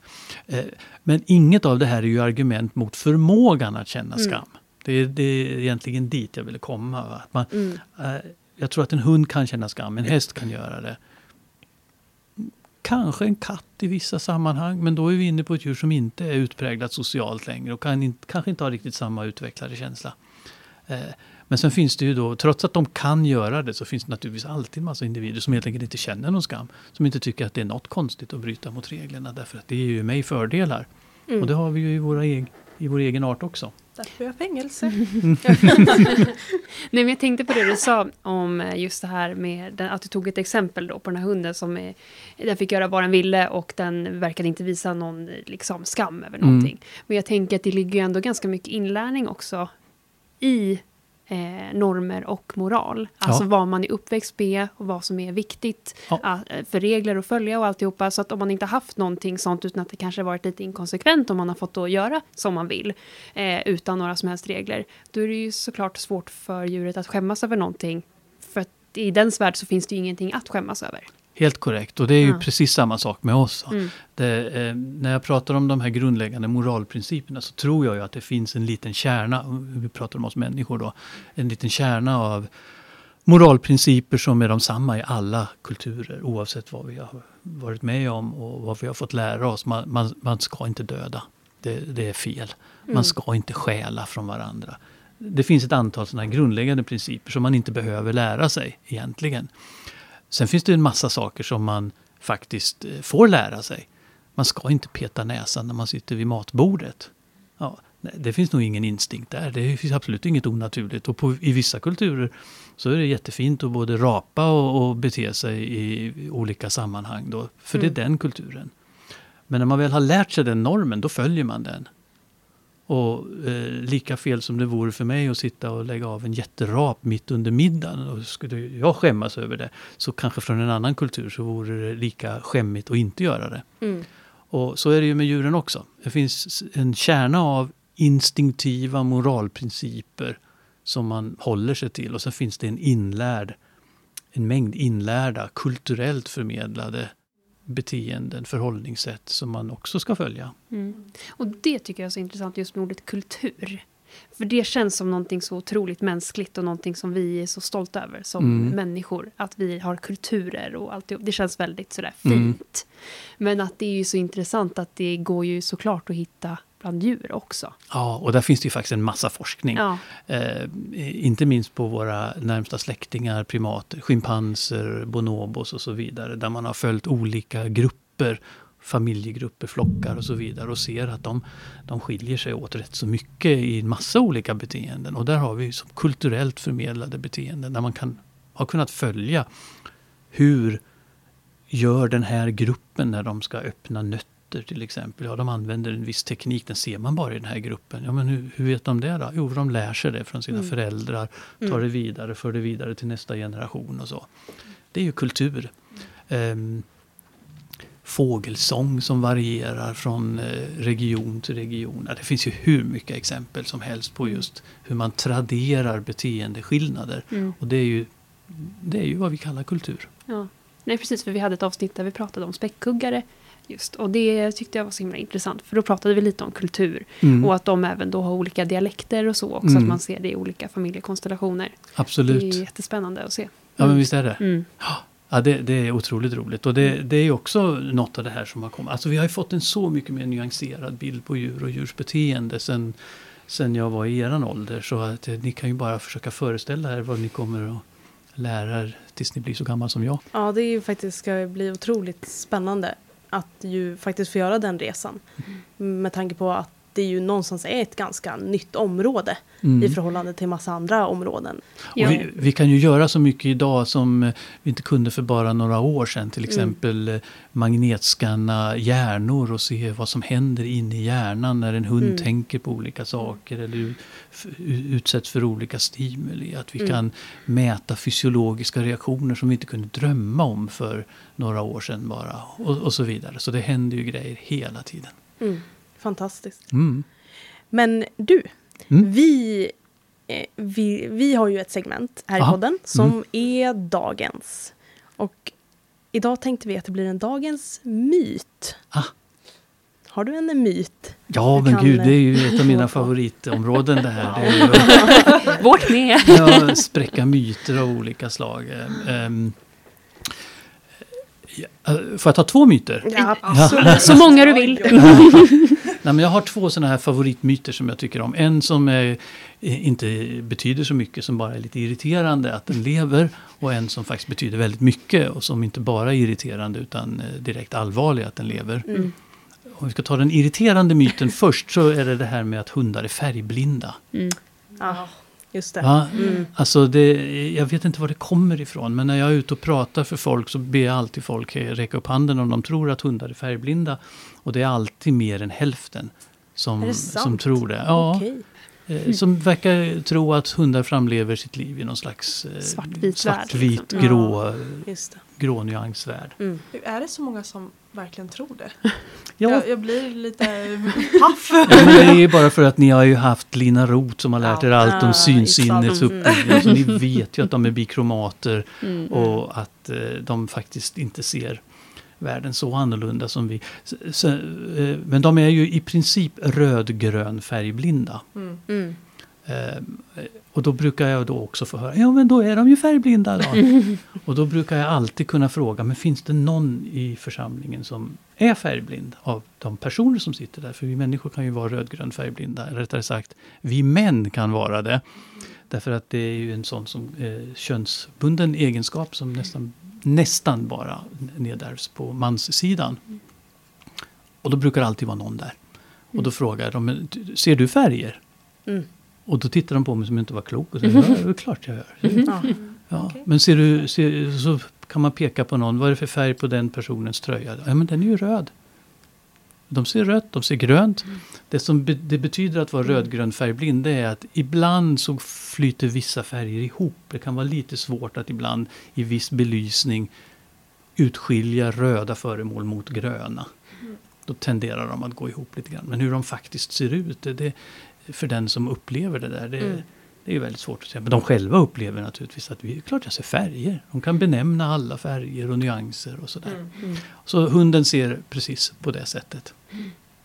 Eh, men inget av det här är ju argument mot förmågan att känna Mm. skam. Det, är, det är egentligen dit jag ville komma. Va? Att man, Mm. eh, jag tror att en hund kan känna skam, en häst kan göra det. Kanske en katt i vissa sammanhang, men då är vi inne på ett djur som inte är utpräglat socialt längre och kan in, kanske inte ha riktigt samma utvecklade känsla. Eh, men sen finns det ju då, trots att de kan göra det, så finns det naturligtvis alltid en massa individer som helt enkelt inte känner någon skam. Som inte tycker att det är något konstigt att bryta mot reglerna, därför att det ger ju mig fördelar. Mm. Och det har vi ju i, våra eg, i vår egen art också. Därför är jag fängelse. [LAUGHS] Nej, men jag tänkte på det du sa om eh, just det här med den, att du tog ett exempel då på den här hunden som är, den fick göra vad den ville och den verkade inte visa någon eh, liksom, skam över Mm. någonting. Men jag tänker att det ligger ju ändå ganska mycket inlärning också i eh, normer och moral. Alltså Ja. vad man är uppväxt med och vad som är viktigt Ja. ah, eh, för regler att följa och alltihopa. Så att om man inte haft någonting sånt utan att det kanske varit lite inkonsekvent om man har fått då göra som man vill eh, utan några som helst regler. Då är det ju såklart svårt för djuret att skämmas över någonting. För att i dens värld så finns det ju ingenting att skämmas över. Helt korrekt, och det är ju Ja. precis samma sak med oss. Mm. Det, eh, när jag pratar om de här grundläggande moralprinciperna så tror jag ju att det finns en liten kärna, vi pratar om oss människor då, en liten kärna av moralprinciper som är de samma i alla kulturer oavsett vad vi har varit med om och vad vi har fått lära oss. Man, man, man ska inte döda, det, det är fel. Mm. Man ska inte stjäla från varandra. Det finns ett antal sådana grundläggande principer som man inte behöver lära sig egentligen. Sen finns det en massa saker som man faktiskt eh, får lära sig. Man ska inte peta näsan när man sitter vid matbordet. Ja, det finns nog ingen instinkt där. Det finns absolut inget onaturligt. Och på, i vissa kulturer så är det jättefint att både rapa och, och bete sig i olika sammanhang. Då, för Mm. det är den kulturen. Men när man väl har lärt sig den normen, då följer man den. Och eh, lika fel som det vore för mig att sitta och lägga av en jätterap mitt under middagen och skulle jag skämmas över det, så kanske från en annan kultur så vore det lika skämmigt att inte göra det. Mm. Och så är det ju med djuren också. Det finns en kärna av instinktiva moralprinciper som man håller sig till och så finns det en inlärd, en mängd inlärda, kulturellt förmedlade beteenden, förhållningssätt som man också ska följa. Mm. Och det tycker jag är så intressant just med ordet kultur. För det känns som någonting så otroligt mänskligt och någonting som vi är så stolta över som Mm. människor. Att vi har kulturer och allt det känns väldigt sådär Mm. fint. Men att det är ju så intressant att det går ju såklart att hitta bland djur också. Ja, och där finns det ju faktiskt en massa forskning. Ja, Eh, inte minst på våra närmsta släktingar, primater, schimpanser, bonobos och så vidare. Där man har följt olika grupper, familjegrupper, flockar och så vidare. Och ser att de, de skiljer sig åt rätt så mycket i en massa olika beteenden. Och där har vi som kulturellt förmedlade beteenden. Där man kan, har kunnat följa hur gör den här gruppen när de ska öppna nötter till exempel. Ja, de använder en viss teknik, den ser man bara i den här gruppen. Ja, men hur, hur vet de det då? Jo, de lär sig det från sina Mm. föräldrar, tar Mm. det vidare, för det vidare till nästa generation och så. Det är ju kultur. Ehm, fågelsång som varierar från eh, region till region. Det finns ju hur mycket exempel som helst på just hur man traderar beteendeskillnader. mm, Och det är ju, det är ju vad vi kallar kultur. ja. Nej, precis. För vi hade ett avsnitt där vi pratade om späckhuggare. Just, och det tyckte jag var så himla intressant. För då pratade vi lite om kultur. Mm, Och att de även då har olika dialekter och så också. Mm. Att man ser det i olika familjekonstellationer. absolut. Det är jättespännande att se. Ja, men visst är det. Mm. Ja, det, det är otroligt roligt. Och det, det är också något av det här som har kommit. Alltså vi har ju fått en så mycket mer nyanserad bild på djur och djurs beteende sen, sen jag var i eran ålder. Så att eh, ni kan ju bara försöka föreställa er vad ni kommer att lära er tills ni blir så gammal som jag. Ja, det är ju faktiskt ska bli otroligt spännande att ju faktiskt få göra den resan. Med tanke på att det ju någonstans är ett ganska nytt område Mm. i förhållande till massa andra områden. Ja. Vi, vi kan ju göra så mycket idag som vi inte kunde för bara några år sedan. Till Mm. exempel eh, magnetskanna hjärnor och se vad som händer inne i hjärnan när en hund Mm. tänker på olika saker eller utsätts för olika stimuli. Att vi Mm. kan mäta fysiologiska reaktioner som vi inte kunde drömma om för några år sedan bara. Och, och så vidare. Så det händer ju grejer hela tiden. Mm. Fantastiskt. Mm. Men du, Mm. vi, eh, vi, vi har ju ett segment här i Aha. podden som är dagens. Och idag tänkte vi att det blir en dagens myt. Ah. Har du en myt? Ja Du men kan, gud, det är ju ett av mina [LAUGHS] favoritområden det här. Det är ju, [LAUGHS] Vårt med! Ja, spräcka myter av olika slag. Ja, eh, får jag ta två myter? Ja, absolut. Så många du vill. [LAUGHS] Nej, men jag har två sådana här favoritmyter som jag tycker om. En som är, eh, inte betyder så mycket, som bara är lite irriterande att den lever. Och en som faktiskt betyder väldigt mycket och som inte bara är irriterande utan eh, direkt allvarlig att den lever. Mm. Om vi ska ta den irriterande myten först så är det det här med att hundar är färgblinda. Mm. Ja, just det. Va? Mm. Alltså det, jag vet inte var det kommer ifrån, men när jag är ute och pratar för folk så ber jag alltid folk räcka upp handen om de tror att hundar är färgblinda. Och det är alltid mer än hälften som, som tror det. Ja, Okej. Eh, Som verkar tro att hundar framlever sitt liv i någon slags eh, Svartvit värld, svartvit liksom. grå, det. grå nyansvärld. Mm. Är det så många som verkligen tror det? [LAUGHS] Ja, Jag, jag blir lite [LAUGHS] paff. Ja, men det är bara för att ni har ju haft Lina Roth som har lärt er Ja. allt om synsinnets exakt. uppbyggnad. Så ni vet ju att de är bikromater [LAUGHS] Mm. och att eh, de faktiskt inte ser världen så annorlunda som vi. Eh, men de är ju i princip rödgrön färgblinda. Mm. Mm. Eh, och då brukar jag då också få höra, ja men då är de ju färgblinda då. [LAUGHS] och då brukar jag alltid kunna fråga, men finns det någon i församlingen som är färgblind av de personer som sitter där? För vi människor kan ju vara rödgrön färgblinda, eller rättare sagt, vi män kan vara det. Därför att det är ju en sån som eh, könsbunden egenskap som nästan, nästan bara nedärvs på manssidan. Och då brukar det alltid vara någon där. Och då frågar de, "Men, ser du färger? Mm. Och då tittar de på mig som inte var klok och säger, ja, det är klart jag gör. Ja. Ja. Men ser du, ser, så kan man peka på någon, vad är det för färg på den personens tröja? Ja men den är ju röd. De ser rött, de ser grönt. Det som be, det betyder att vara rödgrön färgblind det är att ibland så flyter vissa färger ihop. Det kan vara lite svårt att ibland i viss belysning utskilja röda föremål mot gröna. Då tenderar de att gå ihop lite grann. Men hur de faktiskt ser ut, det, det, för den som upplever det där, det, Mm. Det är ju väldigt svårt att säga. Men de själva upplever naturligtvis att vi, klart jag ser färger. De kan benämna alla färger och nyanser och sådär. Mm. Mm. Så hunden ser precis på det sättet.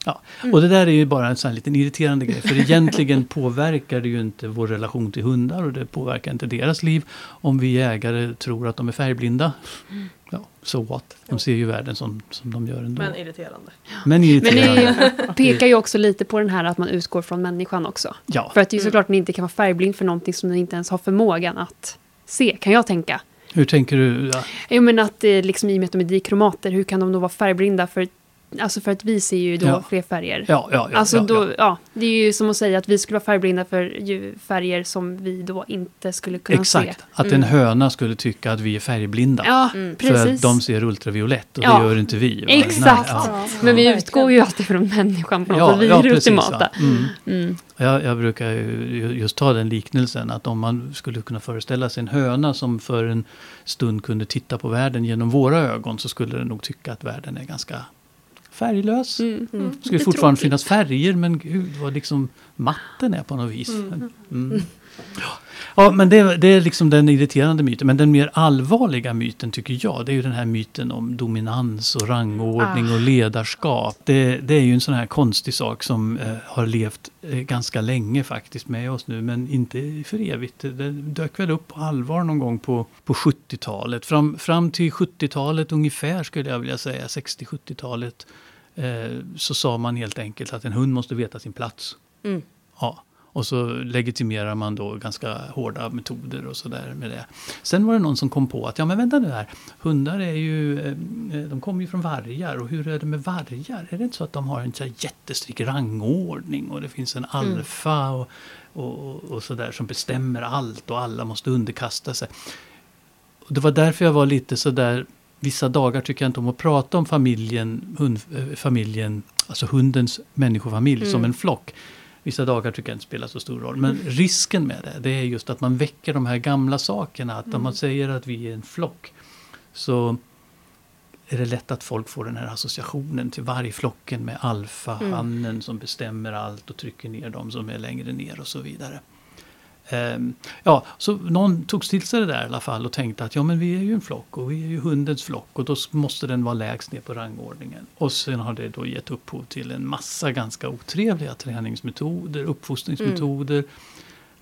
Ja. Och det där är ju bara en sån här liten irriterande grej. För egentligen [LAUGHS] påverkar det ju inte vår relation till hundar och det påverkar inte deras liv. Om vi jägare tror att de är färgblinda. Ja, so what? De ser ju världen som, som de gör ändå. Men irriterande. Men Men irriterande. det pekar ju också lite på den här att man utgår från människan också. Ja, För att det är ju såklart att ni inte kan vara färgblind för någonting som ni inte ens har förmågan att se, kan jag tänka. hur tänker du? Ja. Jag menar att det liksom, i och med att de är dikromater, hur kan de då vara färgblinda? För, alltså för att vi ser ju då Ja. fler färger. Ja, ja, ja, alltså ja, då, ja. ja. det är ju som att säga att vi skulle vara färgblinda för färger som vi då inte skulle kunna se. Exakt, att en höna skulle tycka att vi är färgblinda. Ja, Mm. För att de ser ultraviolett och det gör inte vi. va? Exakt. Nej. Men vi utgår ju alltid från människan på något sätt. Vi är det ultimata. ja. Mm. Mm. Jag, jag brukar ju just ta den liknelsen att om man skulle kunna föreställa sig en höna som för en stund kunde titta på världen genom våra ögon så skulle den nog tycka att världen är ganska färglös. Mm. Mm. Det skulle Lite fortfarande tråkigt. finnas färger men gud vad liksom matten är på något vis. Mm. Ja. Ja, men det, det är liksom den irriterande myten. Men den mer allvarliga myten tycker jag, det är ju den här myten om dominans och rangordning Ah. och ledarskap. Det, det är ju en sån här konstig sak som eh, har levt eh, ganska länge faktiskt med oss nu, men inte för evigt. Det dök väl upp på allvar någon gång på, på 70-talet. Fram, fram till 70-talet ungefär skulle jag vilja säga, 60-70-talet, eh, så sa man helt enkelt att en hund måste veta sin plats. Mm. Ja. Och så legitimerar man då ganska hårda metoder och sådär med det. Sen var det någon som kom på att ja men vänta nu här, hundar är ju, eh, de kommer ju från vargar och hur är det med vargar? Är det inte så att de har en så jättestrikt rangordning och det finns en alfa och, och, och, och sådär som bestämmer allt och alla måste underkasta sig. Och det var därför jag var lite sådär, vissa dagar tycker jag inte om att prata om familjen, hund, eh, familjen alltså hundens människofamilj som en flock. Vissa dagar tycker jag inte spelar så stor roll. Men risken med det, det är just att man väcker de här gamla sakerna. Att om man säger att vi är en flock så är det lätt att folk får den här associationen till vargflocken med alfahannen som bestämmer allt och trycker ner de som är längre ner och så vidare. Ehm, ja, så någon tog till sig det där i alla fall och tänkte att ja men vi är ju en flock och vi är ju hundens flock och då måste den vara lägst ner på rangordningen. Och sen har det då gett upphov till en massa ganska otrevliga träningsmetoder, uppfostringsmetoder, mm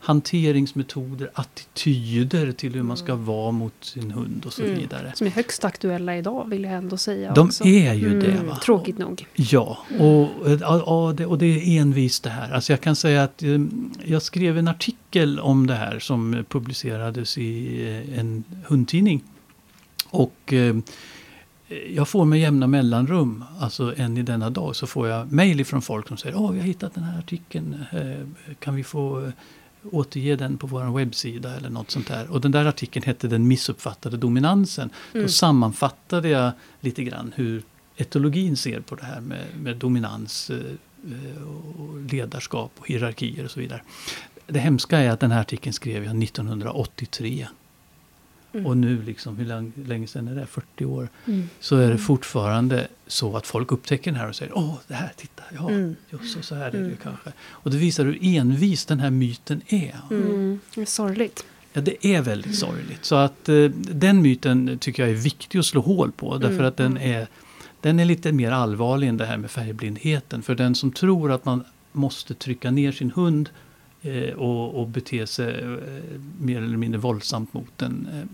hanteringsmetoder, attityder till hur man ska vara mot sin hund och så Mm. vidare. Som är högst aktuella idag vill jag ändå säga. De också. är ju det. Mm, Va? Tråkigt nog. Ja, och, eh, ja, det, och det är envist det här. Alltså jag kan säga att eh, jag skrev en artikel om det här som publicerades i eh, en hundtidning. Och eh, jag får med jämna mellanrum, alltså än i denna dag, så får jag mejl ifrån folk som säger Åh, vi har hittat den här artikeln. Kan vi få återge den på vår webbsida eller något sånt där. Och den där artikeln hette Den missuppfattade dominansen. Då Mm. sammanfattade jag lite grann hur etologin ser på det här med, med dominans, eh, och ledarskap och hierarkier och så vidare. Det hemska är att den här artikeln skrev jag 1983. Mm. Och nu, liksom, hur lång, länge sedan är det? 40 år. Mm. Så är det fortfarande så att folk upptäcker den här och säger Åh, det här, titta, ja, Mm. just så, så här är det Mm. kanske. Och det visar hur envis den här myten är. Mm. Mm. Det är sorgligt. Ja, det är väldigt sorgligt. Så att eh, den myten tycker jag är viktig att slå hål på. Därför Mm. att den är, den är lite mer allvarlig än det här med färgblindheten. För den som tror att man måste trycka ner sin hund och, och bete sig eh, mer eller mindre våldsamt mot den. Eh,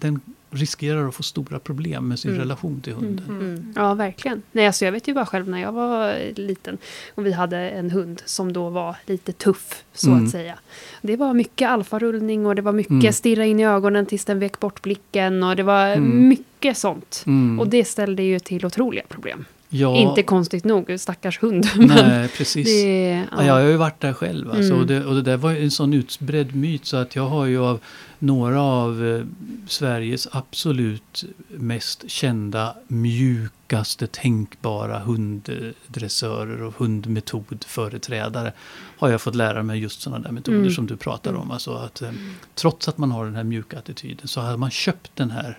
den riskerar att få stora problem med sin Mm. relation till hunden. Mm. Ja, verkligen. Nej, alltså jag vet ju bara själv när jag var liten och vi hade en hund som då var lite tuff, så Mm. att säga. Det var mycket alfarullning och det var mycket Mm. stirra in i ögonen tills den vek bort blicken och det var Mm. mycket sånt. Mm. Och det ställde ju till otroliga problem. Ja, Inte konstigt nog, stackars hund. [LAUGHS] Nej, precis. det, Ja. ja. jag har ju varit där själv. Alltså, Mm. och, det, och det där var en sån utbredd myt så att jag har ju av några av eh, Sveriges absolut mest kända, mjukaste tänkbara hunddressörer och hundmetodföreträdare har jag fått lära mig just sådana där metoder Mm. som du pratar om. Alltså att, eh, trots att man har den här mjuka attityden så har man köpt den här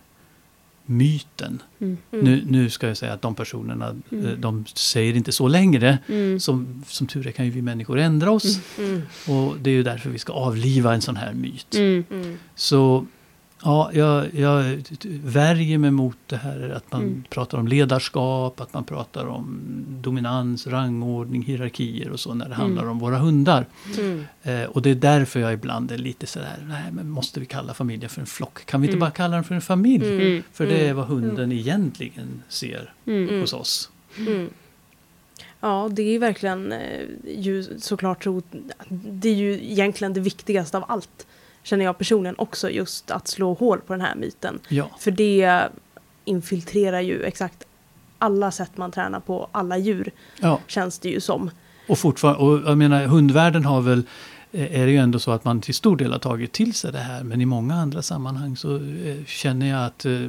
myten. Mm. Mm. Nu, nu ska jag säga att de personerna, Mm. eh, de säger inte så längre. Mm. Som, som tur är kan ju vi människor ändra oss. Mm. Och det är ju därför vi ska avliva en sån här myt. Mm. Mm. Så Ja, jag, jag värjer mig mot det här att man Mm. pratar om ledarskap, att man pratar om dominans, rangordning, hierarkier och så när det Mm. handlar om våra hundar. Mm. Eh, och det är därför jag ibland är lite sådär, nej men måste vi kalla familjen för en flock? Kan vi inte Mm. bara kalla den för en familj? Mm. Mm. För det är vad hunden egentligen ser hos oss. Ja, det är verkligen eh, ju såklart så, det är ju egentligen det viktigaste av allt. Känner jag personligen också just att slå hål på den här myten. Ja, För det infiltrerar ju exakt alla sätt man tränar på alla djur ja. känns det ju som. Och fortfarande, och jag menar hundvärlden har väl, eh, är det ju ändå så att man till stor del har tagit till sig det här. Men i många andra sammanhang så eh, känner jag att eh,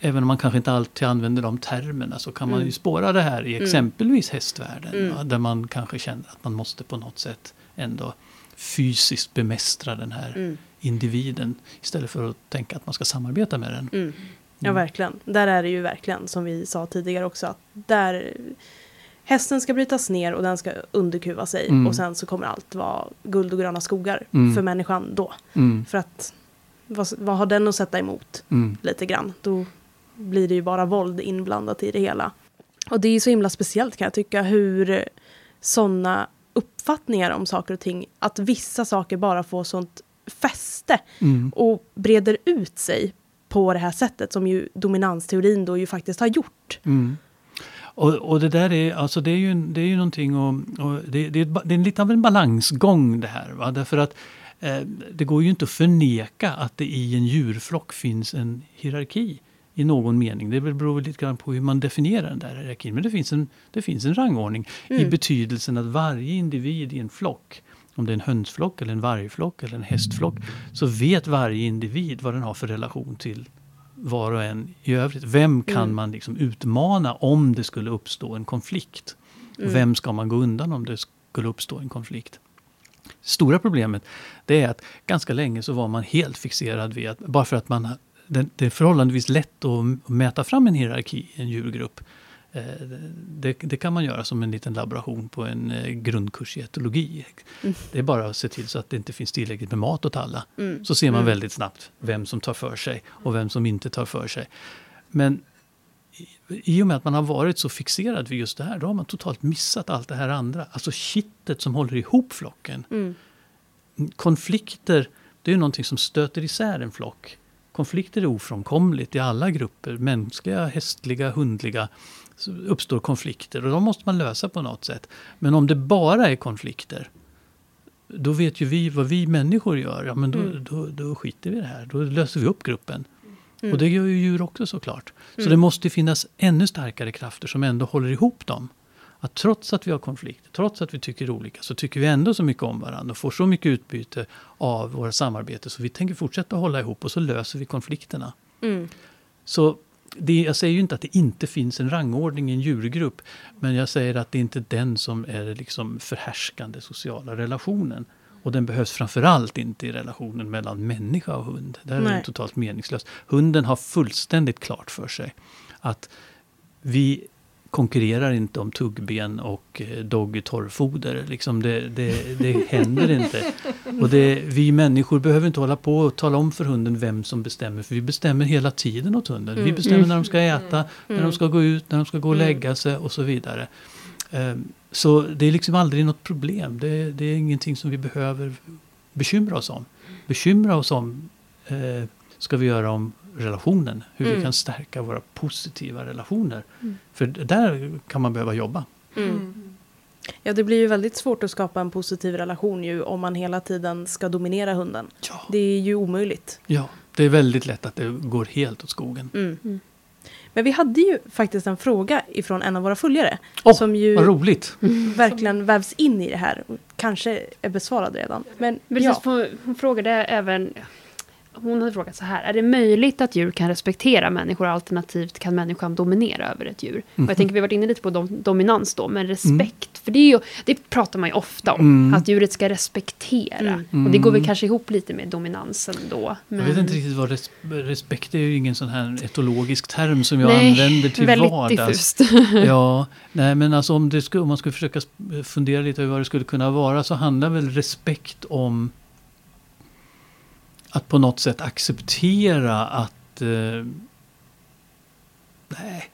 även om man kanske inte alltid använder de termerna så kan man Mm. ju spåra det här i Mm. exempelvis hästvärlden. Mm. va, Där man kanske känner att man måste på något sätt ändå fysiskt bemästra den här Mm. individen. Istället för att tänka att man ska samarbeta med den. Mm. Ja, Mm. verkligen. Där är det ju verkligen, som vi sa tidigare också, att där hästen ska brytas ner och den ska underkuva sig Mm. och sen så kommer allt vara guld och gröna skogar Mm. för människan då. Mm, För att vad, vad har den att sätta emot mm, lite grann? Då blir det ju bara våld inblandat i det hela. Och det är ju så himla speciellt kan jag tycka hur sådana uppfattningar om saker och ting, att vissa saker bara får sånt fäste mm. och breder ut sig på det här sättet som ju dominansteorin då ju faktiskt har gjort. Mm. Och, och det där är, alltså det är ju, det är ju någonting och, och det, det, är det är lite av en balansgång det här. Va? Därför att eh, det går ju inte att förneka att det i en djurflock finns en hierarki i någon mening. Det beror lite grann på hur man definierar den där hierarkin. Men det finns en, det finns en rangordning i Mm. betydelsen att varje individ i en flock om det är en hönsflock, eller en vargflock eller en hästflock, så vet varje individ vad den har för relation till var och en i övrigt. Vem kan Mm. man liksom utmana om det skulle uppstå en konflikt? Mm. Vem ska man gå undan om det skulle uppstå en konflikt? Stora problemet det är att ganska länge så var man helt fixerad vid att bara för att man har- det, det är förhållandevis lätt att mäta fram en hierarki i en djurgrupp. Eh, Det, det kan man göra som en liten laboration på en eh, grundkurs i etologi. Mm. Det är bara att se till så att det inte finns tillräckligt med mat åt alla. Mm. Så ser man Mm. väldigt snabbt vem som tar för sig och vem som inte tar för sig. Men i, i och med att man har varit så fixerad vid just det här, då har man totalt missat allt det här andra. Alltså kittet som håller ihop flocken. Mm. Konflikter, det är ju någonting som stöter isär en flock. Konflikter är ofrånkomligt i alla grupper, mänskliga, hästliga, hundliga. Så uppstår konflikter och de måste man lösa på något sätt. Men om det bara är konflikter, då vet ju vi vad vi människor gör. Ja, men då, Mm. då, då skiter vi i det här. Då löser vi upp gruppen. Mm. Och det gör ju djur också såklart. Så Mm. det måste finnas ännu starkare krafter som ändå håller ihop dem. Att trots att vi har konflikter, trots att vi tycker olika, så tycker vi ändå så mycket om varandra och får så mycket utbyte av våra samarbete så vi tänker fortsätta hålla ihop och så löser vi konflikterna. Mm. Så det, jag säger ju inte att det inte finns en rangordning i en djurgrupp, men jag säger att det inte är den som är liksom förhärskande sociala relationen. Och den behövs framförallt inte i relationen mellan människa och hund. Där är den totalt meningslös. Hunden har fullständigt klart för sig att vi konkurrerar inte om tuggben och eh, doggy torrfoder. Liksom det, det, det händer inte. Och det, vi människor behöver inte hålla på och tala om för hunden vem som bestämmer. För vi bestämmer hela tiden åt hunden. Vi Mm. bestämmer Mm. när de ska äta, när de ska gå ut, när de ska gå och Mm. lägga sig och så vidare. Ehm, Så det är liksom aldrig något problem. Det, det är ingenting som vi behöver bekymra oss om. Bekymra oss om eh, ska vi göra om relationen. Hur vi Mm. kan stärka våra positiva relationer. Mm. För där kan man behöva jobba. Mm. Ja, det blir ju väldigt svårt att skapa en positiv relation ju om man hela tiden ska dominera hunden. Ja. Det är ju omöjligt. ja, det är väldigt lätt att det går helt åt skogen. Mm. Mm. Men vi hade ju faktiskt en fråga ifrån en av våra följare. Åh, som ju Vad roligt! [LAUGHS] verkligen vävs in i det här. Kanske är besvarad redan. Men Precis, ja. hon, hon frågade även, hon hade frågat så här, är det möjligt att djur kan respektera människor alternativt kan människan dominera över ett djur? Och Mhm. jag tänker vi har varit inne lite på dom, dominans då, men respekt, för det, är ju, det pratar man ju ofta om, Mm. att djuret ska respektera. Mm. Och det går väl Mm. kanske ihop lite med dominansen då. Men... Jag vet inte riktigt vad res respekt är ju ingen sån här etologisk term som jag Nej, använder till väldigt vardags. diffust. [LAUGHS] Ja, nej men alltså om, det skulle, om man skulle försöka fundera lite över vad det skulle kunna vara så handlar väl respekt om att på något sätt acceptera att... Eh, nej,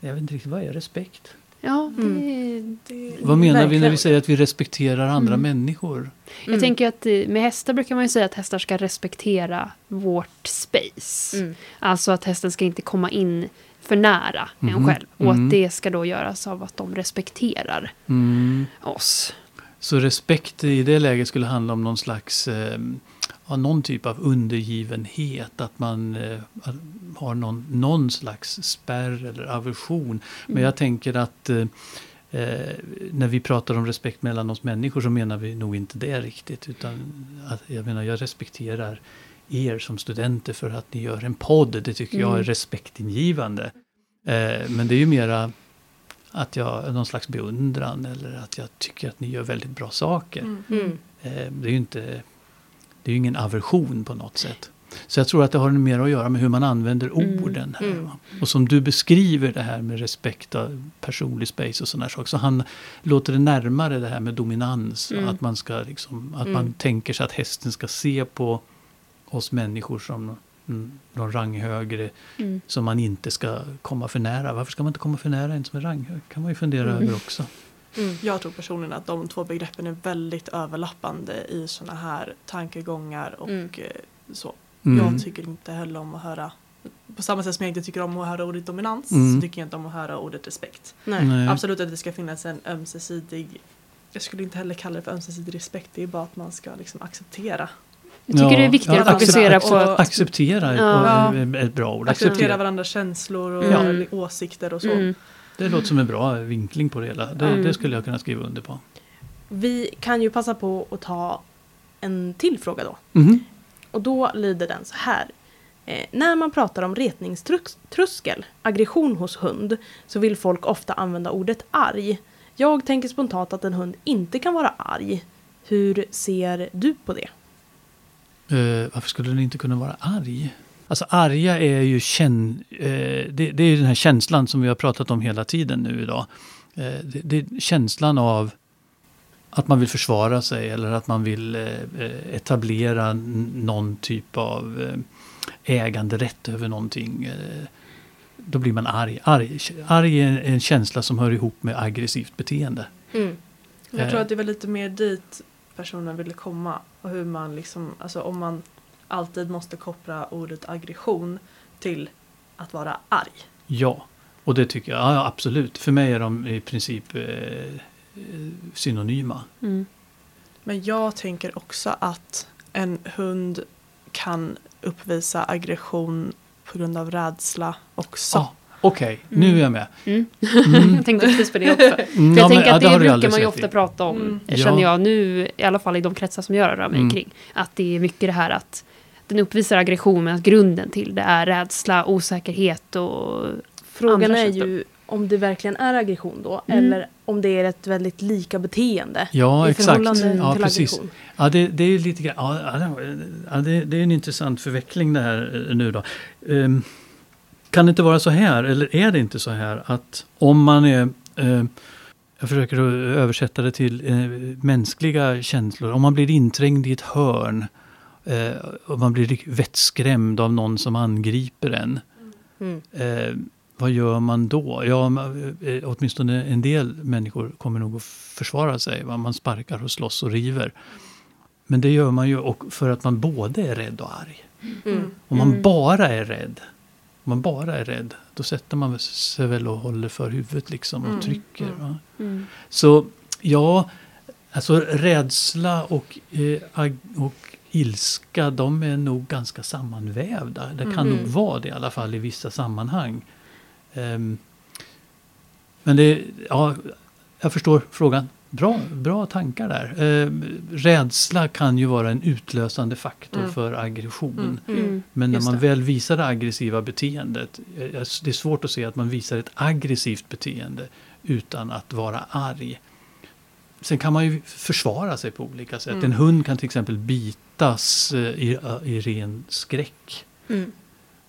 jag vet inte riktigt, vad är respekt? Ja, det, Mm. Det, Vad menar vi när vi Verkligen. säger att vi respekterar andra Mm. människor? Jag tänker att eh, med hästar brukar man ju säga att hästar ska respektera vårt space. Mm. Alltså att hästen ska inte komma in för nära en Mhm. själv. Och Mm. att det ska då göras av att de respekterar Mm. oss. Så respekt i det läget skulle handla om någon slags eh, ja, någon typ av undergivenhet. Att man eh, har någon, någon slags spärr eller aversion. Men Mm. jag tänker att eh, eh, när vi pratar om respekt mellan oss människor så menar vi nog inte det riktigt. Utan att, jag menar, jag respekterar er som studenter för att ni gör en podd. Det tycker jag är Mm. respektingivande. Eh, men det är ju mera att jag, någon slags beundran eller att jag tycker att ni gör väldigt bra saker. Mm. Mm. Eh, det är ju inte, det är ju ingen aversion på något sätt. Så jag tror att det har mer att göra med hur man använder Mm. orden. Här, Mm. Och som du beskriver det här med respekt och personlig space och sådana saker. Så han låter det närmare det här med dominans. Mm. Att, man, ska liksom, att Mm. man tänker sig att hästen ska se på oss människor som mm, någon rang högre. Mm. Som man inte ska komma för nära. Varför ska man inte komma för nära en som är ranghög? kan man ju fundera Mm. över också. Mm. Jag tror personligen att de två begreppen är väldigt överlappande i sådana här tankegångar och Mm. eh, så. Mm. Jag tycker inte heller om att höra på samma sätt som jag inte tycker om att höra ordet dominans Mm. så tycker jag inte om att höra ordet respekt. Nej. Nej. Absolut att det ska finnas en ömsesidig jag skulle inte heller kalla det för ömsesidig respekt, det är bara att man ska liksom acceptera. Jag tycker Ja, det är viktigare ja, att fokusera på att... Acceptera är Ja. ett- ett bra ord. Acceptera Acceptera. varandras känslor och Mm. åsikter och så. Mm. Det låter som en bra vinkling på det hela. Det, Mm. det skulle jag kunna skriva under på. Vi kan ju passa på att ta en till fråga då. Mhm. Och då lyder den så här. Eh, när man pratar om retningströskel, aggression hos hund, så vill folk ofta använda ordet arg. Jag tänker spontant att en hund inte kan vara arg. Hur ser du på det? Eh, varför skulle den inte kunna vara arg? Alltså arga är ju känn, eh, det, det är den här känslan som vi har pratat om hela tiden nu idag. Eh, det, det är känslan av att man vill försvara sig eller att man vill eh, eh, etablera någon typ av eh, äganderätt över någonting. Eh, då blir man arg. arg. Arg är en känsla som hör ihop med aggressivt beteende. Mm. Jag tror att det väl lite mer dit personen ville komma. Och hur man liksom, alltså om man alltid måste koppla ordet aggression till att vara arg. Ja, och det tycker jag. Ja, absolut. För mig är de i princip eh, synonyma. Mm. Men jag tänker också att en hund kan uppvisa aggression på grund av rädsla också. Ja, Okej, nu är jag med. Mm. Mm. [LAUGHS] Jag tänkte precis på det också. Mm, [LAUGHS] För jag ja, men- tänker ja, att det, du brukar man ju ofta i. prata om, Mm. känner Ja. jag nu, i alla fall i de kretsar som jag rör mig Mm. kring. Att det är mycket det här att den uppvisar aggression men att grunden till det är rädsla, osäkerhet och Frågan Andra är ju om det verkligen är aggression då, Mm. eller om det är ett väldigt lika beteende. Ja, I exakt. förhållande Ja, till precis. aggression. Ja, det, det är lite grann, ja, det- det, är en intressant förveckling det här eh, nu då. Ehm, kan det inte vara så här, eller är det inte så här att om man är eh, jag försöker översätta det till eh, mänskliga känslor. Om man blir inträngd i ett hörn eh, och man blir vettskrämd av någon som angriper en. Mm. Eh, vad gör man då? Ja, man- eh, åtminstone en del människor kommer nog att försvara sig. va? Man sparkar och slåss och river. Men det gör man ju och för att man både är rädd och arg. Mm. Om man Mm. bara är rädd, om man bara är rädd, då sätter man sig väl och håller för huvudet liksom och Mm. trycker. Mm. Va? mm. Så ja, alltså rädsla och, eh, och ilska, de är nog ganska sammanvävda. Det kan Mm. nog vara det i alla fall i vissa sammanhang. Ehm, men det, ja, jag förstår frågan. Bra, bra tankar där. Ehm, rädsla kan ju vara en utlösande faktor Mm. för aggression. Mm. Mm. Mm. Men när Just man det. väl visar det aggressiva beteendet, eh, det är svårt att se att man visar ett aggressivt beteende utan att vara arg. Sen kan man ju försvara sig på olika sätt. Mm. En hund kan till exempel bitas eh, i, i ren skräck. Mm.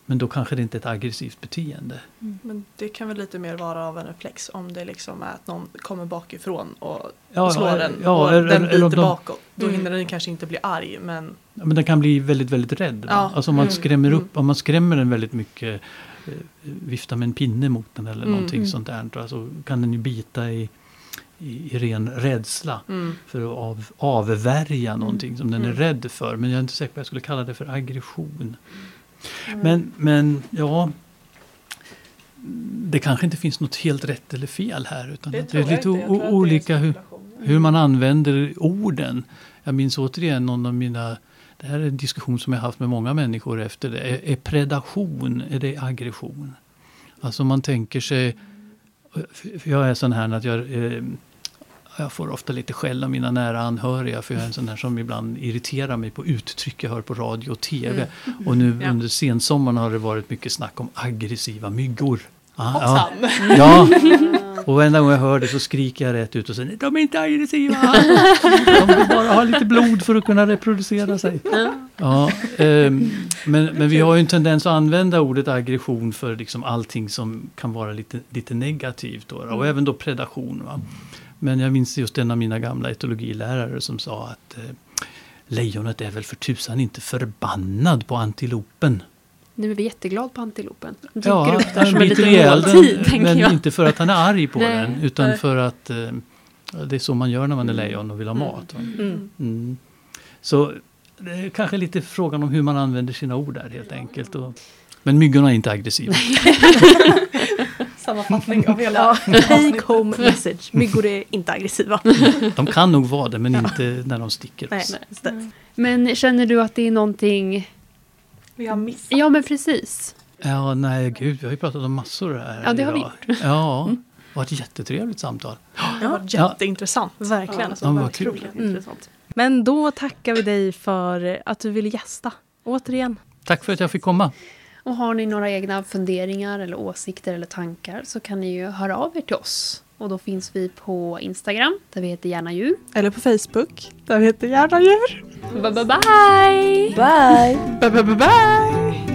Men då kanske det inte är ett aggressivt beteende. Men det kan väl lite mer vara av en reflex om det liksom är att någon kommer bakifrån och Ja, slår ja, den ja, och eller- den biter de- bakåt. Då Mm. hinner den kanske inte bli arg men Ja, men den kan bli väldigt, väldigt rädd. Ja. Alltså om man Mm. skrämmer Mm. upp, om man skrämmer den väldigt mycket, eh, viftar med en pinne mot den eller Mm. någonting Mm. sånt där. Så kan den ju bita i, i, i ren rädsla. mm. För att av, avvärja någonting som den är Mm. rädd för. Men jag är inte säker på att jag skulle kalla det för aggression. Mm. Men, men ja, det kanske inte finns något helt rätt eller fel här. Utan att det är lite olika hur, hur man använder orden. Jag minns återigen någon av mina, det här är en diskussion som jag haft med många människor efter det. Är, är predation, är det aggression? Alltså man tänker sig, för jag är sån här att jag, eh, jag får ofta lite skäll av mina nära anhöriga för jag är en sån här som ibland irriterar mig på uttryck jag hör på radio och tv. Och nu Ja. under sensommaren har det varit mycket snack om aggressiva myggor. Ah, ja. Ja, [LAUGHS] och varenda gång jag hör det så skriker jag rätt ut och säger de är inte aggressiva. De vill bara ha lite blod för att kunna reproducera sig. Ja, ehm, men, men vi har ju en tendens att använda ordet aggression för liksom allting som kan vara lite, lite negativt. Då, och även då predation. Va? Men jag minns just en av mina gamla etologilärare som sa att eh, lejonet är väl för tusan inte förbannad på antilopen. Nu är vi jätteglada på antilopen. Dyker Ja, upp där som en liten måltid, den, [LAUGHS] men jag. inte för att han är arg på Nej. den. Utan Nej. för att eh, det är så man gör när man är lejon och vill ha mat. Va? Mm. Mm. Så det är kanske lite frågan om hur man använder sina ord där helt enkelt. Och, men myggorna är inte aggressiva. [LAUGHS] [LAUGHS] Sammanfattning av hela Ja, take home message. Myggor är inte aggressiva. De kan nog vara det men inte när de sticker Nej, oss. just det. Men känner du att det är någonting... vi har missat. Ja, men precis. Ja, nej gud, vi har ju pratat om massor här Ja, det har vi idag. Ja, det var ett jättetrevligt samtal. Det var jätteintressant. Verkligen. Alltså, Ja, vad verkligen kul. Mm. intressant. Men då tackar vi dig för att du ville gästa. Återigen. Tack för att jag fick komma. Och har ni några egna funderingar eller åsikter eller tankar så kan ni ju höra av er till oss. Och då finns vi på Instagram, där vi heter Gärna Djur. Eller på Facebook, där vi heter Gärna djur. Bye bye bye! Bye! Bye, bye, bye, bye.